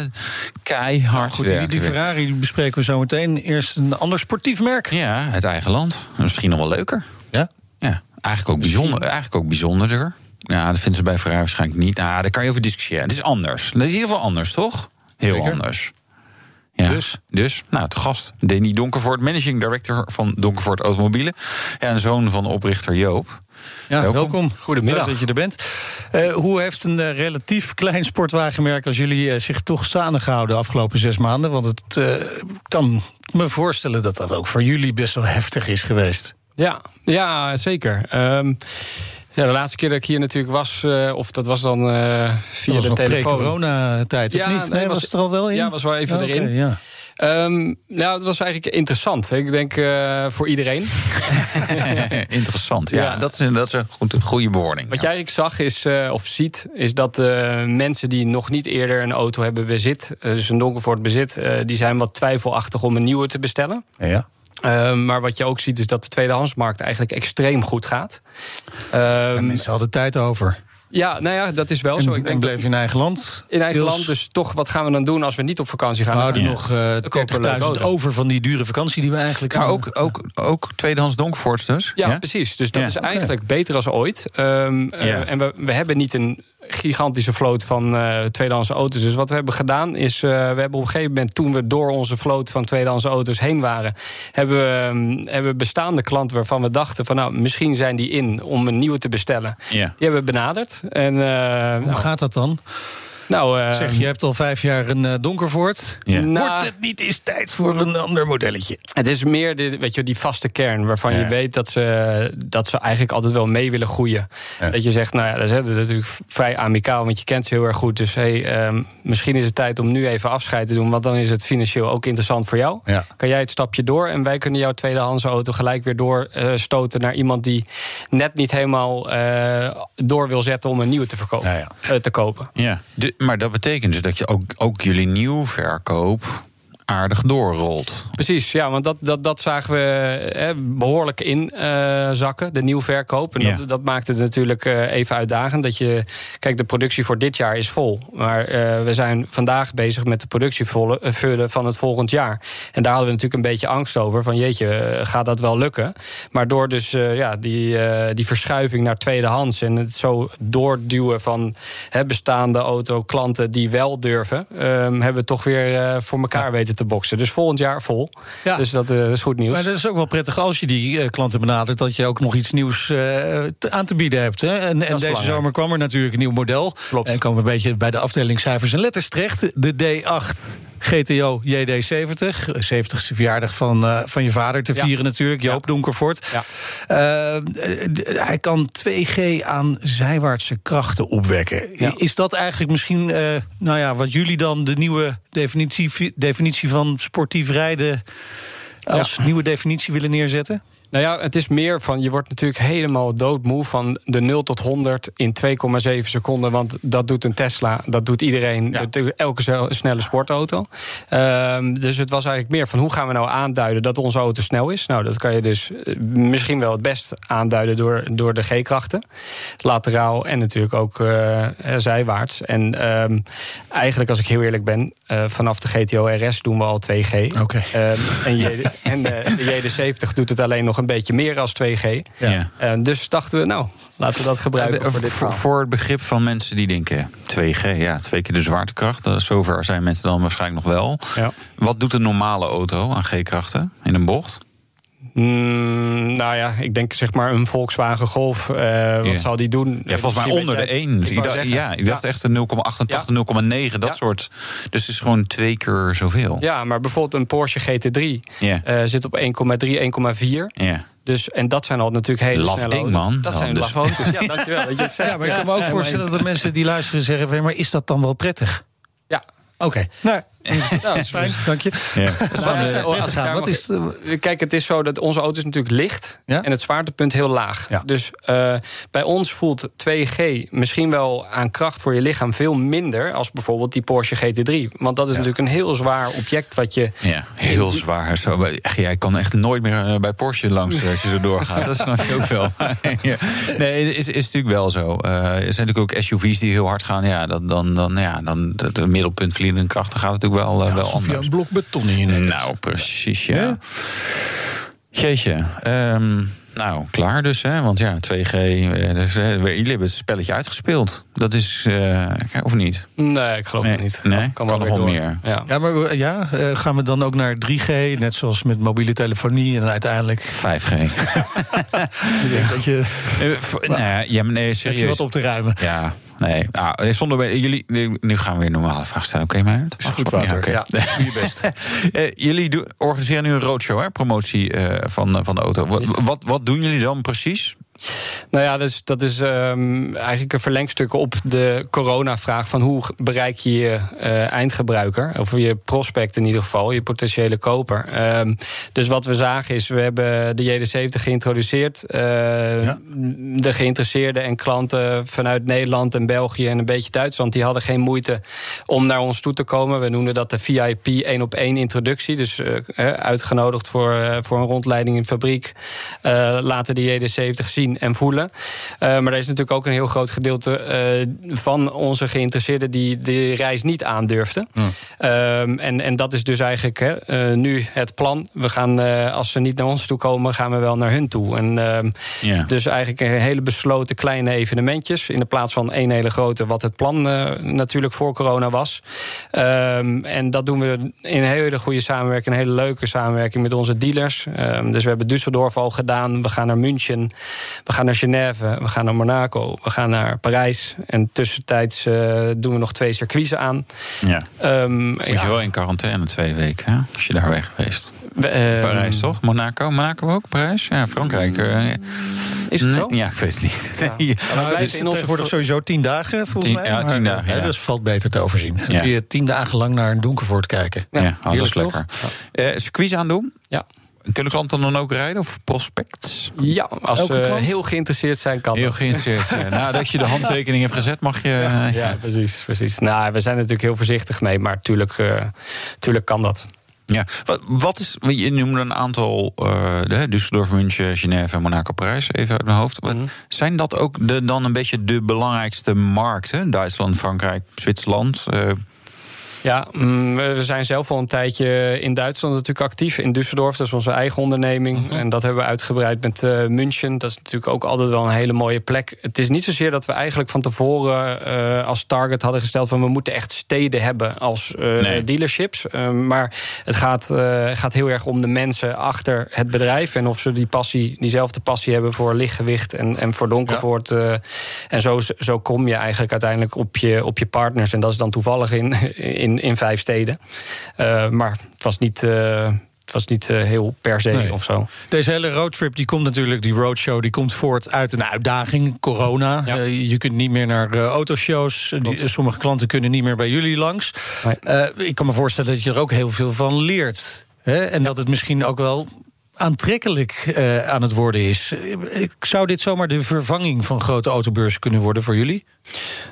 keihard Goed, die, die. Ferrari die bespreken we zo meteen. Eerst een ander sportief merk. Ja, het eigen land. Misschien nog wel leuker. Ja? Ja, eigenlijk ook, bijzonder, eigenlijk ook bijzonderder. Ja, dat vinden ze bij Ferrari waarschijnlijk niet. Nou, daar kan je over discussiëren. Het is anders. Het is in ieder geval anders, toch? Heel Zeker. anders. Ja, Dus? dus, nou, te gast. Danny Donkervoort, managing director van Donkervoort Automobielen. Ja, en zoon van de oprichter Joop. Ja, welkom. Welkom. Goedemiddag. Leuk dat je er bent. Eh, hoe heeft een eh, relatief klein sportwagenmerk als jullie eh, zich toch staande gehouden de afgelopen zes maanden? Want het eh, kan me voorstellen dat dat ook voor jullie best wel heftig is geweest. Ja, ja zeker. Ehm, ja, de laatste keer dat ik hier natuurlijk was, eh, of dat was dan eh, via dat was de telefoon. pre-corona-tijd, of Ja, niet? nee, Nee, was, was- het er al wel in? Ja, was wel even Oké, erin. ja. Ehm, nou, het was eigenlijk interessant. Ik denk eh, voor iedereen. Interessant. Ja, Ja. Dat, is, een- dat is een goed- goede bewoording. Wat ja. jij zag is, eh, of ziet, is dat eh, mensen die nog niet eerder een auto hebben bezit, dus een Donkervoort bezit, eh, die zijn wat twijfelachtig om een nieuwe te bestellen. ja. Eh, maar wat je ook ziet is dat de tweedehandsmarkt eigenlijk extreem goed gaat. Ehm, En mensen hadden tijd over. Ja, nou ja, dat is wel En, zo. Ik en denk bleef in eigen land. in eigen land. Dus toch, wat gaan we dan doen als we niet op vakantie gaan? We houden nog eh, kopen we een leuke 30.000 auto. over van die dure vakantie die we eigenlijk Maar ook, ook, ook tweedehands Donkervoorts dus? Ja, precies. Dus dat Ja. is eigenlijk beter als ooit. Ehm, eh, Ja. En we, we hebben niet een gigantische vloot van eh tweedehands auto's. Dus wat we hebben gedaan is... eh, we hebben op een gegeven moment, toen we door onze vloot van tweedehands auto's heen waren... hebben we, ehm, hebben we bestaande klanten waarvan we dachten van... nou, misschien zijn die in om een nieuwe te bestellen. Ja. Die hebben we benaderd. En, eh, Hoe nou, gaat dat dan? Nou, eh, Zeg, je hebt al vijf jaar een eh, Donkervoort. Ja. nou, Wordt het niet eens tijd voor een ander modelletje? Het is meer de, weet je, die vaste kern waarvan Ja. je weet dat ze, dat ze eigenlijk altijd wel mee willen groeien. Ja. Dat je zegt, nou ja, dat is, dat is natuurlijk vrij amicaal, want je kent ze heel erg goed. Dus hey, ehm, misschien is het tijd om nu even afscheid te doen, want dan is het financieel ook interessant voor jou. Ja. Kan jij het stapje door en wij kunnen jouw tweedehands auto gelijk weer doorstoten naar iemand die net niet helemaal eh, door wil zetten om een nieuwe te, verkopen, Ja, ja. eh, te kopen. Ja, de- maar dat betekent dus dat je ook, ook jullie nieuwverkoop aardig doorrolt. Precies, ja, want dat, dat, dat zagen we hè, behoorlijk inzakken, de nieuwverkoop. En Ja. dat, dat maakt het natuurlijk eh, even uitdagend. Dat je, kijk, de productie voor dit jaar is vol. Maar eh, we zijn vandaag bezig met de productie eh, vullen van het volgend jaar. En daar hadden we natuurlijk een beetje angst over. Van jeetje, eh, gaat dat wel lukken? Maar door dus eh, ja, die, eh, die verschuiving naar tweedehands... en het zo doorduwen van hè, bestaande autoklanten die wel durven... ehm, hebben we toch weer eh, voor elkaar weten te boksen. Dus volgend jaar vol. Ja. Dus dat eh, is goed nieuws. Maar dat is ook wel prettig als je die eh, klanten benadert... dat je ook nog iets nieuws eh, te- aan te bieden hebt. Hè? En, en deze belangrijk. zomer kwam er natuurlijk een nieuw model. Klopt. En komen we een beetje bij de afdeling cijfers en letters terecht. De D8 GTO JD70. 70ste verjaardag van, eh, van je vader te Ja. vieren natuurlijk. Joop Donkervoort. Ja. Eh, hij kan 2G aan zijwaartse krachten opwekken. Is dat eigenlijk misschien eh, nou ja, wat jullie dan de nieuwe definitie, definitie van sportief rijden... als nieuwe definitie willen neerzetten? Nou ja, het is meer van, je wordt natuurlijk helemaal doodmoe van de 0 tot 100 in 2,7 seconden. Want dat doet een Tesla, dat doet iedereen, dat elke snelle sportauto. Ehm, dus het was eigenlijk meer van, hoe gaan we nou aanduiden dat onze auto snel is? Nou, dat kan je dus eh, misschien wel het best aanduiden door, door de G-krachten. Lateraal en natuurlijk ook eh, zijwaarts. En ehm, eigenlijk, als ik heel eerlijk ben, eh, vanaf de GTO RS doen we al 2G. Oké. Ehm, en J- en de JD70 doet het alleen nog een beetje meer als 2G. Ja. Dus dachten we, nou, laten we dat gebruiken voor dit voor, voor het begrip van mensen die denken 2G, ja, twee keer de zwaartekracht. Zover zijn mensen dan waarschijnlijk nog wel. Ja. Wat doet een normale auto aan G-krachten in een bocht? Mm, nou ja, ik denk zeg maar een Volkswagen Golf. eh, wat Ja. zal die doen? Ja, volgens mij onder de jij- 1. Ik dacht, ja, ik dacht echt een 0,88, 0,9, dat Ja. soort. Dus het is gewoon twee keer zoveel. Ja, maar bijvoorbeeld een Porsche GT3 Ja. eh, zit op 1,3, 1,4. Ja. Dus, en dat zijn al natuurlijk hele Laf snelle ding, auto's. man. Dat Dan zijn dus. laf auto's. Ja, dankjewel dat je het zegt. Ja, maar ik kan me ook voorstellen dat de mensen die luisteren zeggen... "Hé, maar is dat dan wel prettig? Ja. Oké, nou, Nou, dat is fijn, dank je. Ja. Wat eh, Wat is Kijk, het is zo dat onze auto is natuurlijk licht Ja? en het zwaartepunt heel laag. Ja. Dus eh, bij ons voelt 2G misschien wel aan kracht voor je lichaam veel minder als bijvoorbeeld die Porsche GT3. Want dat is natuurlijk een heel zwaar object wat je. Ja, heel zwaar. Zo, echt, jij kan echt nooit meer eh, bij Porsche langs eh, als je zo doorgaat. Dat snap je ook wel. Nee, het is, is natuurlijk wel zo. Eh, er zijn natuurlijk ook SUV's die heel hard gaan. Ja, dan, dan, dan, ja, dan de, de middelpunt verliezende krachten gaat natuurlijk wel, eh, wel Alsof je anders. een blok beton in je. Nou, precies, ja. Ja? Jeetje. ehm, nou, klaar dus, hè? Want ja, 2G. eh, dus, eh, jullie hebben het spelletje uitgespeeld. Dat is. eh, of niet? Nee, ik geloof Nee, het niet. nee, kan nog weer wel door. meer. Ja. Ja, maar ja, eh, gaan we dan ook naar 3G, net zoals met mobiele telefonie en uiteindelijk 5G. ik denk dat je, nou ja, ja, maar nee, heb je serieus. wat op te ruimen. Ja, nee. Nou, eh, zonder jullie. Nu gaan we weer een normale vraag stellen. Oké, maar Is goed, oké. Ja, doe je best. Eh, jullie organiseren nu een roadshow, hè? Promotie eh, van, van de auto. Wat, wat, wat doen jullie dan precies? Nou ja, dat is, dat is ehm, eigenlijk een verlengstuk op de corona-vraag van hoe bereik je je eh, eindgebruiker, of je prospect in ieder geval, je potentiële koper. Ehm, dus wat we zagen is, we hebben de JD70 geïntroduceerd. Eh, De geïnteresseerden en klanten vanuit Nederland en België en een beetje Duitsland, die hadden geen moeite om naar ons toe te komen. We noemden dat de VIP één op één introductie. Dus eh, uitgenodigd voor, voor een rondleiding in de fabriek. Laten de JD70 zien en voelen. Eh, maar er is natuurlijk ook een heel groot gedeelte eh, van onze geïnteresseerden die de reis niet aandurfden. Ehm, en, en dat is dus eigenlijk hè, eh, nu het plan. We gaan, als ze niet naar ons toe komen, gaan we wel naar hun toe. En, ehm. Dus eigenlijk een hele besloten kleine evenementjes. In de plaats van één hele grote, wat het plan natuurlijk voor corona was. Ehm, en dat doen we in een hele goede samenwerking, een hele leuke samenwerking met onze dealers. Dus we hebben Düsseldorf al gedaan. We gaan naar München. We gaan naar Genève. We gaan naar Monaco. We gaan naar Parijs. En tussentijds eh, doen we nog twee circuits aan. Ja. Ehm, Moet ja, je wel in quarantaine twee weken, hè? Als je daar weg geweest. we, ehm, Parijs toch? Monaco? Monaco ook? Parijs? Ja, Frankrijk. eh, Is het zo? nee, Ja, ik weet het niet. Ja. Nee. Nou, het blijven is in onze tegenwoordig sowieso tien dagen, volgens Tien- mij. ja, tien Maar, dagen, ja. Dus valt beter te overzien. Dan Ja. kun je tien dagen lang naar een Donkervoort kijken. Ja, oh, dat is Heerlijk, lekker. Eh circuits aandoen? Ja. Kunnen klanten dan ook rijden of prospects? Ja, als Elke ze klant? heel geïnteresseerd zijn, kan Heel dat. geïnteresseerd. zijn. Nadat je de handtekening hebt gezet, mag je. eh, Ja, precies, precies. Nou, we zijn er natuurlijk heel voorzichtig mee, maar tuurlijk, eh, tuurlijk kan dat. Ja, wat, wat is, je noemde een aantal, eh de Düsseldorf, München, Genève en Monaco, Parijs, even uit mijn hoofd. Mhm. Zijn dat ook de, dan een beetje de belangrijkste markten? Duitsland, Frankrijk, Zwitserland? eh, Ja, mm, we zijn zelf al een tijdje in Duitsland natuurlijk actief. In Düsseldorf, dat is onze eigen onderneming. En dat hebben we uitgebreid met eh, München. Dat is natuurlijk ook altijd wel een hele mooie plek. Het is niet zozeer dat we eigenlijk van tevoren eh, als target hadden gesteld... van we moeten echt steden hebben als eh, Nee. dealerships. Eh, maar het gaat, gaat heel erg om de mensen achter het bedrijf... en of ze die passie, diezelfde passie hebben voor lichtgewicht en, en voor donkervoort. en zo, zo kom je eigenlijk uiteindelijk op je, op je partners. En dat is dan toevallig in, in, in vijf steden. Eh, maar het was niet, eh, het was niet eh, heel per se Nee. of zo. Deze hele roadtrip, die komt natuurlijk, die roadshow, die komt voort uit een uitdaging, corona. Ja. Je kunt niet meer naar autoshows. Die, sommige klanten kunnen niet meer bij jullie langs. Nee. Ik kan me voorstellen dat je er ook heel veel van leert. Hè? En dat het misschien ook wel aantrekkelijk aan het worden is. Zou dit zomaar de vervanging van grote autobeurzen kunnen worden voor jullie?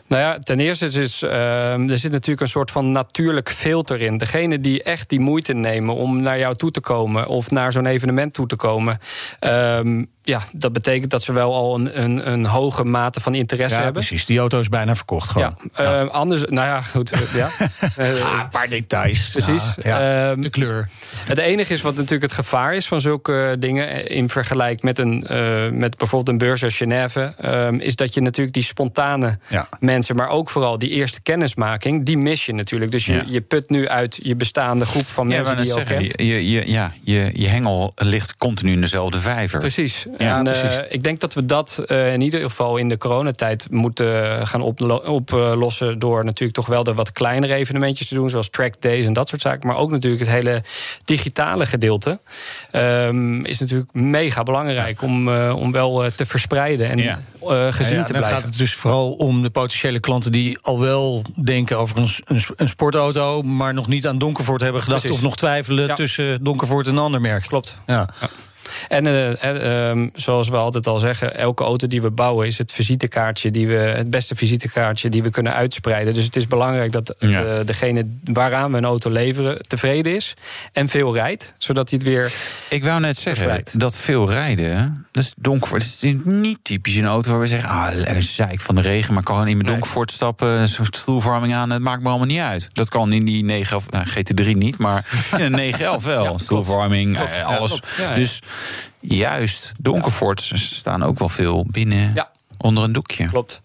Nou ja, ten eerste is uh, er zit natuurlijk een soort van natuurlijk filter in. Degene die echt die moeite nemen om naar jou toe te komen of naar zo'n evenement toe te komen. Uh, ja, dat betekent dat ze wel al een, een, een hoge mate van interesse ja, hebben. Precies, die auto is bijna verkocht. Gewoon. Ja, ja. Uh, anders, nou ja, goed. ja. ah, een paar details. Precies. De kleur. Het enige is wat natuurlijk het gevaar is van zulke dingen in vergelijking met, een, met bijvoorbeeld een beurs als Genève, is dat je natuurlijk die spontane ja. mensen, maar ook vooral die eerste kennismaking, die mis je natuurlijk. Dus je, ja. je put nu uit je bestaande groep van mensen die je al kent. Je, je, ja, je, je hengel ligt continu in dezelfde vijver. Precies. Ja, en, precies. Uh, ik denk dat we dat uh, in ieder geval in de coronatijd moeten gaan oplossen op, door natuurlijk toch wel de wat kleinere evenementjes te doen, zoals track days en dat soort zaken. Maar ook natuurlijk het hele digitale gedeelte um, is natuurlijk mega belangrijk om, uh, om wel te verspreiden en ja. gezien ja, te dan blijven. gaat het dus vooral om de potentiële klanten die al wel denken over een, een, sportauto, maar nog niet aan Donkervoort hebben gedacht Precies. of nog twijfelen Ja. tussen Donkervoort en een ander merk. Klopt. Ja. En eh, eh, ehm, zoals we altijd al zeggen, elke auto die we bouwen is het visitekaartje die we, het beste visitekaartje die we kunnen uitspreiden. Dus het is belangrijk dat eh, Ja. degene waaraan we een auto leveren tevreden is en veel rijdt, zodat hij het weer. Ik wou net zeggen, dat veel rijden, dat is donker. Het is niet typisch een auto waar we zeggen... ah, lekker zeik van de regen, maar ik kan gewoon in mijn donkervoort stappen... stoelverwarming aan, het maakt me allemaal niet uit. Dat kan in die 9 of, nou, GT3 niet, maar in een 911 wel. klopt. Stoelverwarming, eh, Ja, alles. Ja, ja. Dus juist, donkervoorts staan ook wel veel binnen Ja. onder een doekje. Klopt.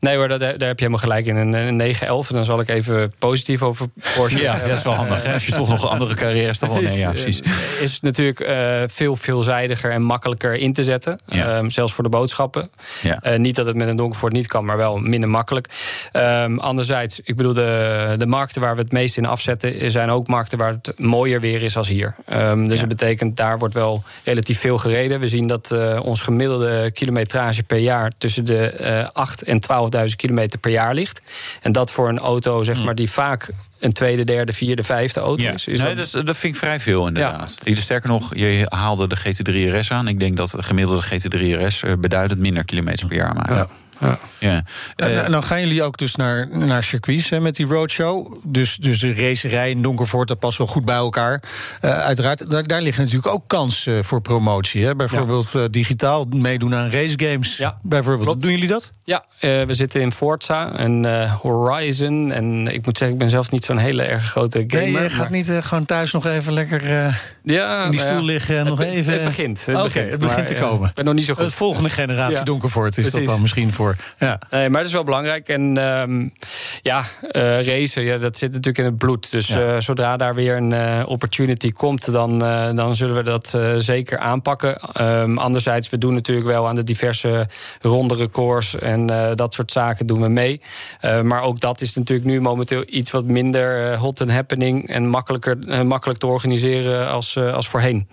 Nee hoor, daar, daar heb je helemaal gelijk in. Een, een 911, dan zal ik even positief over Porsche. Ja, dat is wel handig. Hè? Als je toch nog een andere carrière staat. Precies. Nee, ja, precies. Eh, Is natuurlijk eh, veel veelzijdiger en makkelijker in te zetten. Ja. Ehm, zelfs voor de boodschappen. Ja. Eh, niet dat het met een Donkervoort niet kan, maar wel minder makkelijk. Ehm, anderzijds, ik bedoel, de, de markten waar we het meest in afzetten... zijn ook markten waar het mooier weer is als hier. Ehm, dus dat betekent, daar wordt wel relatief veel gereden. We zien dat ons gemiddelde kilometrage per jaar... tussen de eh 8 en 12.000 kilometer per jaar ligt. En dat voor een auto, zeg maar, die vaak... een tweede, derde, vierde, vijfde auto Ja, is. is nee, dat- dat, vind ik vrij veel inderdaad. Ja. Sterker nog, je haalde de GT3 RS aan. Ik denk dat de gemiddelde GT3 RS eh, beduidend minder kilometers per jaar maakt. Ja. Ja. Ja. En, Eh, dan gaan jullie ook dus naar, naar circuits hè, met die roadshow. Dus, dus de racerij in Donkervoort, dat past wel goed bij elkaar. Eh, uiteraard, daar, daar liggen natuurlijk ook kansen voor promotie. Hè? Bijvoorbeeld eh, digitaal meedoen aan racegames. Ja, bijvoorbeeld. klopt. Doen jullie dat? Ja, eh, we zitten in Forza en eh, Horizon. En ik moet zeggen, ik ben zelf niet zo'n hele erg grote gamer. nee, je gaat maar- niet eh, gewoon thuis nog even lekker eh, ja, in die nou stoel ja. liggen en Het nog even... Het begint. Het begint, het begint maar, te komen. Ik ben nog niet zo goed. De volgende generatie Ja. Donkervoort is dat dan misschien voor. Ja. Nee, maar dat is wel belangrijk. En ehm, ja, eh, racen, ja, dat zit natuurlijk in het bloed. Dus eh, zodra daar weer een eh, opportunity komt, dan, dan zullen we dat zeker aanpakken. Ehm, anderzijds, we doen natuurlijk wel aan de diverse ronde records en dat soort zaken doen we mee. Maar ook dat is natuurlijk nu momenteel iets wat minder hot and happening en makkelijker, makkelijk te organiseren als, eh, als voorheen.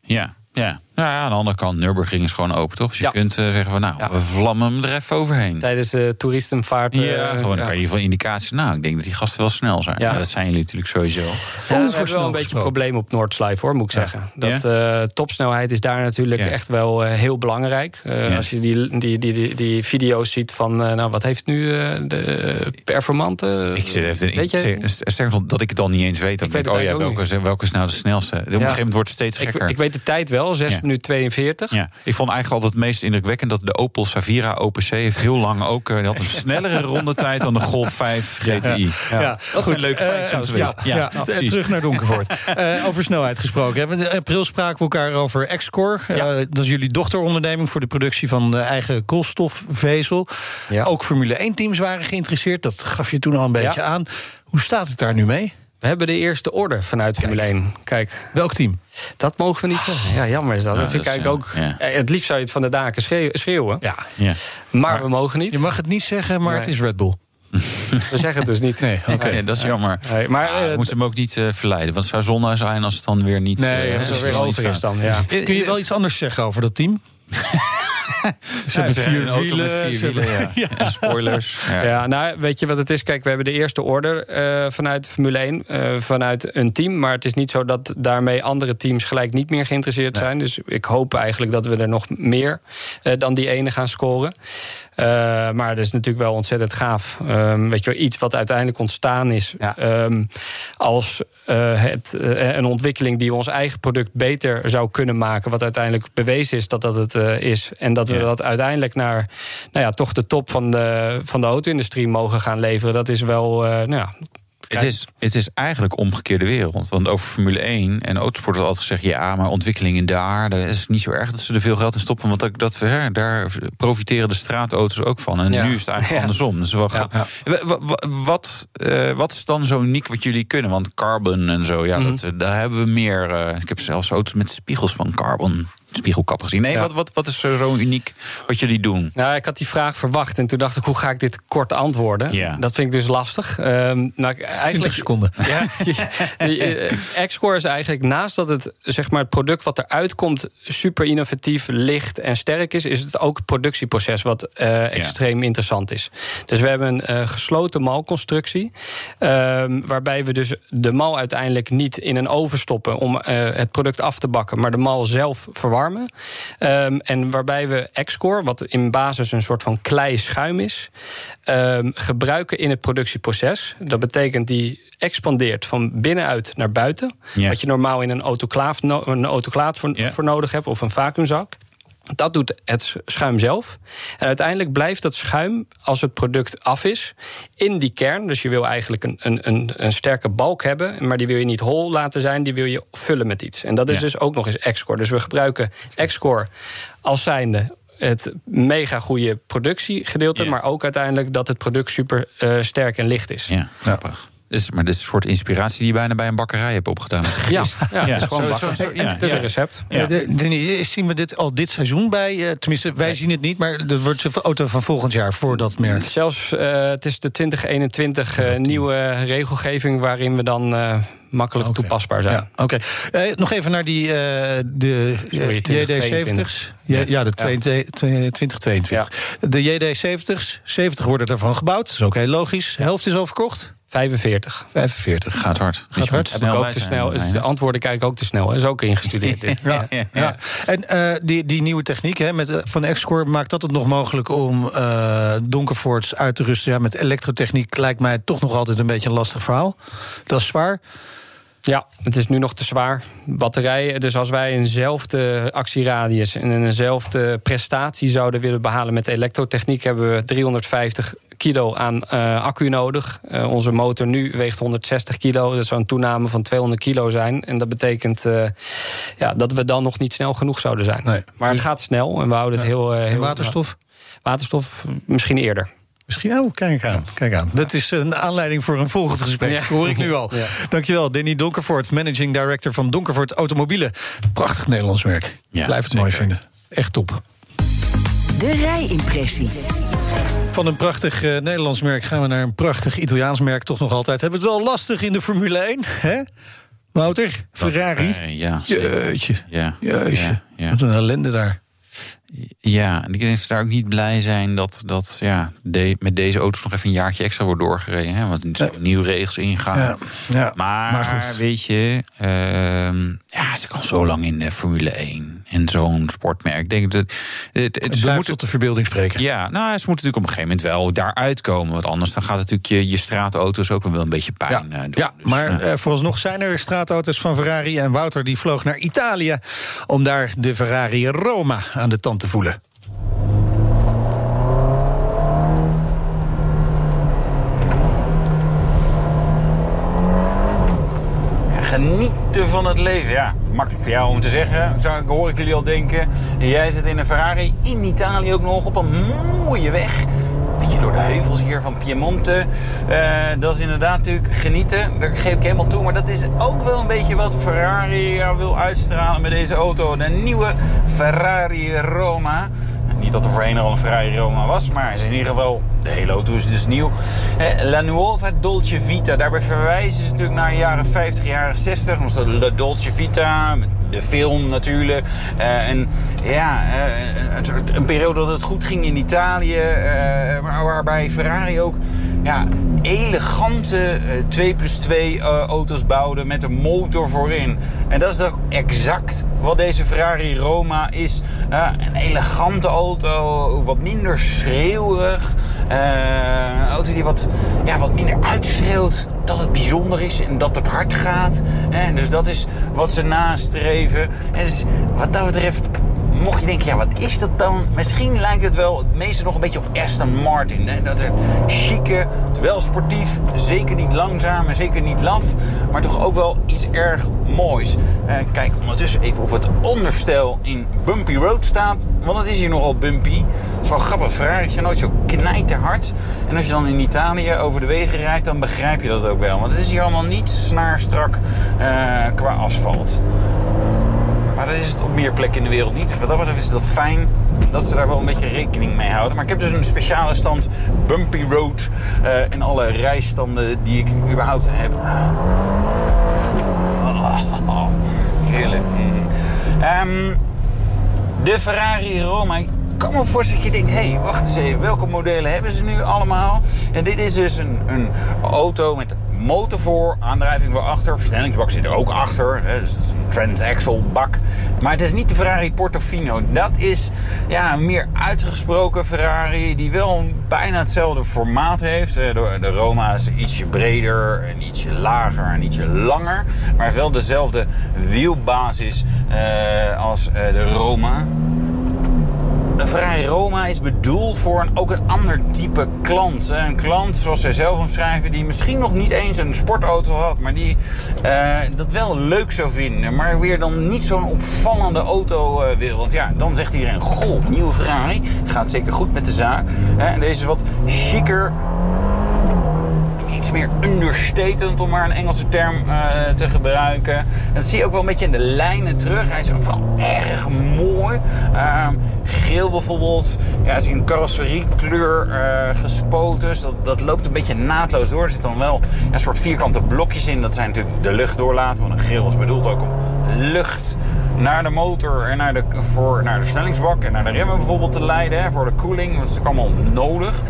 ja, ja. Nou ja, aan de andere kant, Nürburgring is gewoon open, toch? Dus je Ja. kunt eh, zeggen van, nou, Ja. we vlammen hem er even overheen. Tijdens de toeristenvaart. eh, Ja, gewoon dan ja. kan je van indicaties. Nou, ik denk dat die gasten wel snel zijn. Ja. Ja. dat zijn jullie natuurlijk sowieso. Ja, we hebben wel een beetje een probleem op Noordslijf, hoor, moet ik zeggen. Dat Ja? eh, topsnelheid is daar natuurlijk Ja. echt wel eh, heel belangrijk. Eh, Ja. Als je die, die, die, die, die video's ziet van, eh, nou, wat heeft nu eh, de performante? Ik zit even, Weet ik, je? zeg- sterker nog dat ik het al niet eens weet. Dan Ik weet ik, oh ja, welke, welke is nou de snelste? Op een gegeven moment wordt het steeds ik, gekker. ik weet de tijd wel, 6 Minuten 42. Ja, ik vond eigenlijk altijd het meest indrukwekkend dat de Opel Savira OPC heeft heel lang ook eh, die had een snellere rondetijd dan de Golf 5 GTI. Ja. Dat zijn leuke eh, feitjes om te weten. ja, precies. terug naar Donkervoort. Eh, over snelheid gesproken. In april spraken we elkaar over. Ja. Eh, dat is jullie dochteronderneming voor de productie van de eigen koolstofvezel. Ja. Ook Formule 1-teams waren geïnteresseerd. Dat gaf je toen al een beetje aan. Hoe staat het daar nu mee? We hebben de eerste orde vanuit Formule 1. Kijk, Welk team? dat mogen we niet zeggen. Ja, jammer is dat. Ja, dat vind ik ook... ja. Het liefst zou je het van de daken schreeuw- schreeuwen. Ja. Ja. Maar, we mogen niet. Je mag het niet zeggen, maar Nee. het is Red Bull. We zeggen het dus niet. Nee, oké. Dat is jammer. Nee, maar Ah, we eh, moeten hem ook niet eh, verleiden. Want het zou zonde zijn als het dan weer niet... Nee, eh, als het het weer over is dan, ja. Kun je wel iets anders zeggen over dat team? Ze hebben vier een auto met wielen. vier ze wielen, hebben- ja. En spoilers. Ja. Ja. nou, weet je wat het is? Kijk, we hebben de eerste order eh, vanuit Formule 1, eh, vanuit een team. Maar het is niet zo dat daarmee andere teams gelijk niet meer geïnteresseerd zijn. Dus ik hoop eigenlijk dat we er nog meer eh, dan die ene gaan scoren. Eh, maar dat is natuurlijk wel ontzettend gaaf. Ehm, weet je wel, iets wat uiteindelijk ontstaan is Ja. ehm, als eh, het, eh, een ontwikkeling die ons eigen product beter zou kunnen maken. Wat uiteindelijk bewezen is dat dat het is. En dat we Ja. dat uiteindelijk naar nou ja, toch de top van de, van de auto-industrie mogen gaan leveren. Dat is wel. nou ja, Het is, het is eigenlijk omgekeerde wereld. Want over Formule 1 en autosport wordt altijd gezegd... ja, maar ontwikkelingen daar, dat is niet zo erg dat ze er veel geld in stoppen. Want dat, dat we, hè, daar profiteren de straatauto's ook van. En Ja. nu is het eigenlijk Ja. andersom. Dus wel Ja. grappig. Wa- wa- wa- Wat, eh, wat is dan zo uniek wat jullie kunnen? Want carbon en zo, ja, Mhm. dat, eh, daar hebben we meer. eh, ik heb zelfs auto's met spiegels van carbon spiegelkap gezien. Nee, Ja. wat, wat, wat is zo zo uniek wat jullie doen? Nou, ik had die vraag verwacht en toen dacht ik, hoe ga ik dit kort antwoorden? Ja. Dat vind ik dus lastig. Ehm nou, 20 seconden. Ja, eh, X-Core is eigenlijk naast dat het, zeg maar, het product wat eruit komt super innovatief, licht en sterk is, is het ook het productieproces wat eh, extreem interessant is. Dus we hebben een eh, gesloten malconstructie, ehm, waarbij we dus de mal uiteindelijk niet in een oven stoppen om eh, het product af te bakken, maar de mal zelf verwarmen. Ehm, en waarbij we X-Core, wat in basis een soort van klei schuim is, ehm, gebruiken in het productieproces. Dat betekent die expandeert van binnenuit naar buiten. Wat je normaal in een autoclaaf, no- een autoclaat voor nodig hebt of een vacuümzak. Dat doet het schuim zelf. En uiteindelijk blijft dat schuim, als het product af is, in die kern. Dus je wil eigenlijk een, een, een, sterke balk hebben, maar die wil je niet hol laten zijn, die wil je vullen met iets. En dat is Ja. dus ook nog eens X-Core. Dus we gebruiken X-Core als zijnde het mega goede productiegedeelte, Ja. maar ook uiteindelijk dat het product super eh, sterk en licht is. Ja, grappig. Dus, maar dit is een soort inspiratie die je bijna bij een bakkerij hebt opgedaan. Ja, ja, het is gewoon zo- bakken. zo- zo- ja, het is ja. een recept. Ja. Eh, de- zien we dit al dit seizoen bij? eh, tenminste, wij zien het niet, maar dat wordt de auto van volgend jaar voor dat merk. Zelfs eh, het is de 2021 eh, nieuwe regelgeving waarin we dan eh, makkelijk toepasbaar zijn. Ja, oké. Eh, nog even naar die eh, de Sorry, eh, 2022. JD70's. Ja, ja, de 20- 2022. De JD70's, 70 worden daarvan gebouwd. Dat is ook heel logisch. De helft is al verkocht. 45. 45. Gaat hard. Gaat hard. Heb ik ook te snel. De antwoorden kijk ik ook te snel. is ook ingestudeerd. dit. Ja, ja. En eh, die, die nieuwe techniek hè, met, eh, van X-Core maakt dat het nog mogelijk om eh Donkerforts uit te rusten. Ja, met elektrotechniek lijkt mij toch nog altijd een beetje een lastig verhaal. Dat is zwaar. Ja, het is nu nog te zwaar. Batterijen, dus als wij eenzelfde actieradius en eenzelfde prestatie zouden willen behalen met elektrotechniek, hebben we 350 kilo aan eh, accu nodig. Eh, onze motor nu weegt 160 kilo. Dat zou een toename van 200 kilo zijn. En dat betekent eh, ja, dat we dan nog niet snel genoeg zouden zijn. Nee. Maar het gaat snel en we houden het heel, En heel. waterstof? Waterstof misschien eerder. Misschien, oh, kijk aan. Kijk aan. Dat is een aanleiding voor een volgend gesprek. Ja. Hoor ik nu al. Ja. Dankjewel, Danny Donkervoort, managing director van Donkervoort Automobielen. Prachtig Nederlands merk. Ja, Blijf het mooi vinden. Echt top. De rijimpressie. Van een prachtig eh, Nederlands merk gaan we naar een prachtig Italiaans merk. Toch nog altijd. Hebben we het wel lastig in de Formule 1, hè? Wouter, Ferrari. Ja. Jeetje. Ja, Jeetje. ja, ja. Wat een ellende daar. Ja, en ik denk dat ze daar ook niet blij zijn dat, dat ja, de, met deze auto's nog even een jaartje extra wordt doorgereden. Hè, want er zijn nieuwe regels ingaan. Ja, ja. Maar, Maar weet je, ehm, ja, ze kan zo lang in de Formule 1 en zo'n sportmerk. Ik denk dat het, het, tot de verbeelding spreken. ja, nou, ze moeten natuurlijk op een gegeven moment wel daaruit komen. Want anders dan gaat natuurlijk je, je straatauto's ook wel een beetje pijn Ja, eh, doen. ja Dus, maar eh, eh, vooralsnog zijn er straatauto's van Ferrari. En Wouter die vloog naar Italië om daar de Ferrari Roma aan de tand te voelen. Genieten van het leven, ja. Makkelijk voor jou om te zeggen, zou ik, hoor ik jullie al denken. Jij zit in een Ferrari, in Italië ook nog, op een mooie weg. Beetje door de heuvels hier van Piemonte. Eh, dat is inderdaad natuurlijk genieten, daar geef ik helemaal toe. Maar dat is ook wel een beetje wat Ferrari wil uitstralen met deze auto. De nieuwe Ferrari Roma. Niet dat er voorheen al een Ferrari Roma was, maar is in ieder geval De hele auto is dus nieuw. La Nuova Dolce Vita, daarbij verwijzen ze natuurlijk naar de jaren 50, jaren 60. Dan was dat La Dolce Vita, de film natuurlijk. Eh, en ja, eh, een, periode dat het goed ging in Italië. eh, waarbij Ferrari ook ja, elegante eh, 2 plus 2 eh, auto's bouwde met een motor voorin. En dat is ook exact wat deze Ferrari Roma is. Een elegante auto, wat minder schreeuwerig. Eh, een auto die wat, ja, wat minder uitschreeuwt dat het bijzonder is en dat het hard gaat. Hè? Dus dat is wat ze nastreven. En dus wat dat betreft mocht je denken, ja, wat is dat dan? Misschien lijkt het wel het meeste nog een beetje op Aston Martin. Hè? Dat is chique, wel sportief, zeker niet langzaam en zeker niet laf, maar toch ook wel iets erg moois. Eh, kijk ondertussen even of het onderstel in Bumpy Road staat, want het is hier nogal bumpy. Dat is wel grappig, Ferrari is nooit zo knijterhard. En als je dan in Italië over de wegen rijdt, dan begrijp je dat ook wel. Want het is hier allemaal niet snaarstrak eh, qua asfalt. Maar dat is het op meer plekken in de wereld niet. Dus wat dat betreft is dat fijn dat ze daar wel een beetje rekening mee houden. Maar ik heb dus een speciale stand Bumpy Road eh, in alle rijstanden die ik überhaupt heb. Oh, heerlijk. Mm. Ehm, de Ferrari Roma. Ik kan me voorstellen dat je denkt, hé, hey, wacht eens even, welke modellen hebben ze nu allemaal? En dit is dus een, een auto met motor voor, aandrijving weer achter, versnellingsbak zit er ook achter, dus dat is een transaxle bak. Maar het is niet de Ferrari Portofino. Dat is ja, een meer uitgesproken Ferrari die wel bijna hetzelfde formaat heeft. Eh, De, Roma is ietsje breder en ietsje lager en ietsje langer, maar wel dezelfde wielbasis eh, als eh, de Roma. Een Roma is bedoeld voor een, ook een ander type klant. Een klant, zoals zij zelf omschrijven, die misschien nog niet eens een sportauto had, maar die eh, dat wel leuk zou vinden, maar weer dan niet zo'n opvallende auto eh, wil. Want ja, dan zegt iedereen: Goh, nieuwe Ferrari gaat zeker goed met de zaak. En deze is wat chiquer, meer understatement, om maar een Engelse term eh, te gebruiken. En dat zie je ook wel een beetje in de lijnen terug. Hij is wel erg mooi. Ehm, geel bijvoorbeeld, ja, is in carrosseriekleur eh gespoten. Dus dat, dat loopt een beetje naadloos door. Er dan wel een soort vierkante blokjes in. Dat zijn natuurlijk de lucht doorlaten. Want een geel is bedoeld ook om lucht naar de motor en naar de, voor, naar de versnellingsbak en naar de remmen bijvoorbeeld te leiden. Hè, voor de koeling. Want dat is allemaal nodig.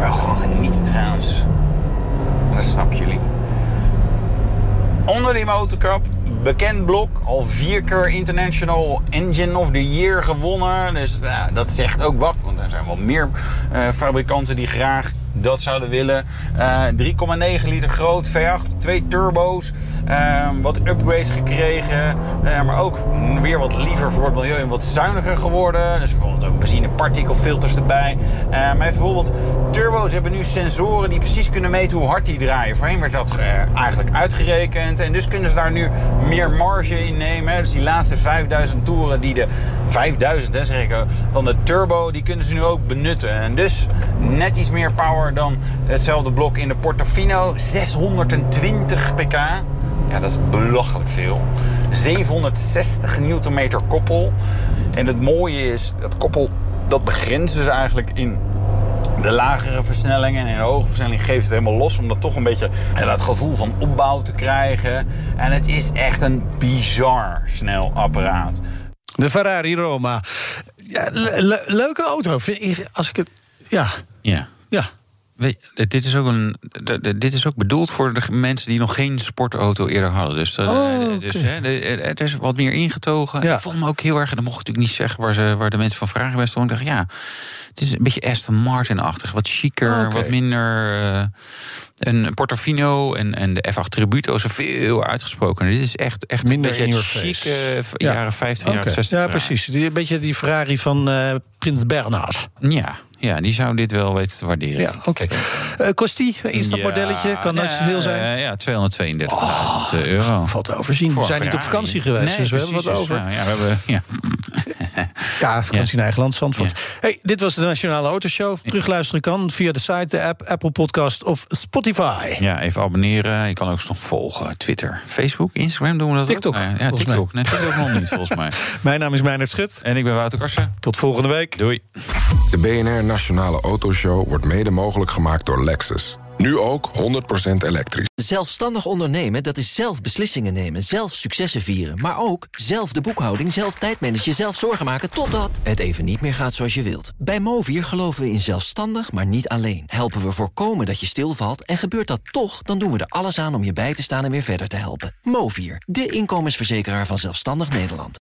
Wel gewoon genieten trouwens. Dat snappen jullie. Onder die motorkap, bekend blok, al vier keer International Engine of the Year gewonnen. Dus ja, dat zegt ook wat, want er zijn wel meer eh, fabrikanten die graag dat zouden willen. Eh, 3,9 liter groot, V8, twee turbo's, eh, wat upgrades gekregen. eh, maar ook weer wat liever voor het milieu en wat zuiniger geworden. Dus bijvoorbeeld ook benzinepartikelfilters erbij. Eh, maar bijvoorbeeld turbo's hebben nu sensoren die precies kunnen meten hoe hard die draaien. Voorheen werd dat eh, eigenlijk uitgerekend. En dus kunnen ze daar nu meer marge in nemen. Dus die laatste 5000 toeren die de 5000 hè, zeg ik, eh, van de turbo, die kunnen ze nu ook benutten. En dus net iets meer power dan hetzelfde blok in de Portofino. 620 pk. Ja, dat is belachelijk veel. 760 Nm koppel. En het mooie is, dat koppel dat begrenzen ze eigenlijk in de lagere versnellingen. En in de hoge versnelling geeft het helemaal los. Om dat toch een beetje dat gevoel van opbouw te krijgen. En het is echt een bizar snel apparaat. De Ferrari Roma. Ja, le- le- leuke auto. vind ik, Als ik het. Ja. Ja. Ja. Weet je, dit, is ook een, dit is ook bedoeld voor de mensen die nog geen sportauto eerder hadden. Dus, eh, Oh, oké. dus hè, eh, het is wat meer ingetogen. Ja. Ik vond hem ook heel erg, en dat mocht ik natuurlijk niet zeggen waar, ze, waar de mensen van vragen bij stonden. Ik dacht, ja, het is een beetje Aston Martin-achtig. Wat chiquer, Oh, wat minder. eh, een Portofino en, en de F8 Tributo zijn veel uitgesproken. Dit is echt, echt Minder een beetje chique eh, Ja. jaren 50, Oké. jaren 60. Ja, precies. Die, een beetje die Ferrari van eh, Prins Bernhard. Ja, ja, die zou dit wel weten te waarderen. Ja, oké. Eh, kost die? Instapmodelletje? Kan nooit zoveel zijn? Ja, ja 232.000 euro. Valt te overzien. Voor We zijn niet op vakantie geweest, Nee, dus we hebben wat over. ja, we hebben, ja. Ja, vakantie in eigen land, Zandvoort. Hey, dit was de Nationale Autoshow. Terugluisteren kan via de site, de app, Apple Podcast of Spotify. Ja, even abonneren. Je kan ook nog volgen. Twitter, Facebook, Instagram doen we dat TikTok, ook? Ja, Ja, TikTok. Nee, TikTok nog niet, volgens mij. Mijn naam is Meijnerd Schut. En ik ben Wouter Karsen. Tot volgende week. Doei. De BNR Nationale Autoshow wordt mede mogelijk gemaakt door Lexus. Nu ook 100% elektrisch. Zelfstandig ondernemen, dat is zelf beslissingen nemen, zelf successen vieren... maar ook zelf de boekhouding, zelf tijdmanagen, zelf zorgen maken... totdat het even niet meer gaat zoals je wilt. Bij Movier geloven we in zelfstandig, maar niet alleen. Helpen we voorkomen dat je stilvalt en gebeurt dat toch... dan doen we er alles aan om je bij te staan en weer verder te helpen. Movier, de inkomensverzekeraar van Zelfstandig Nederland.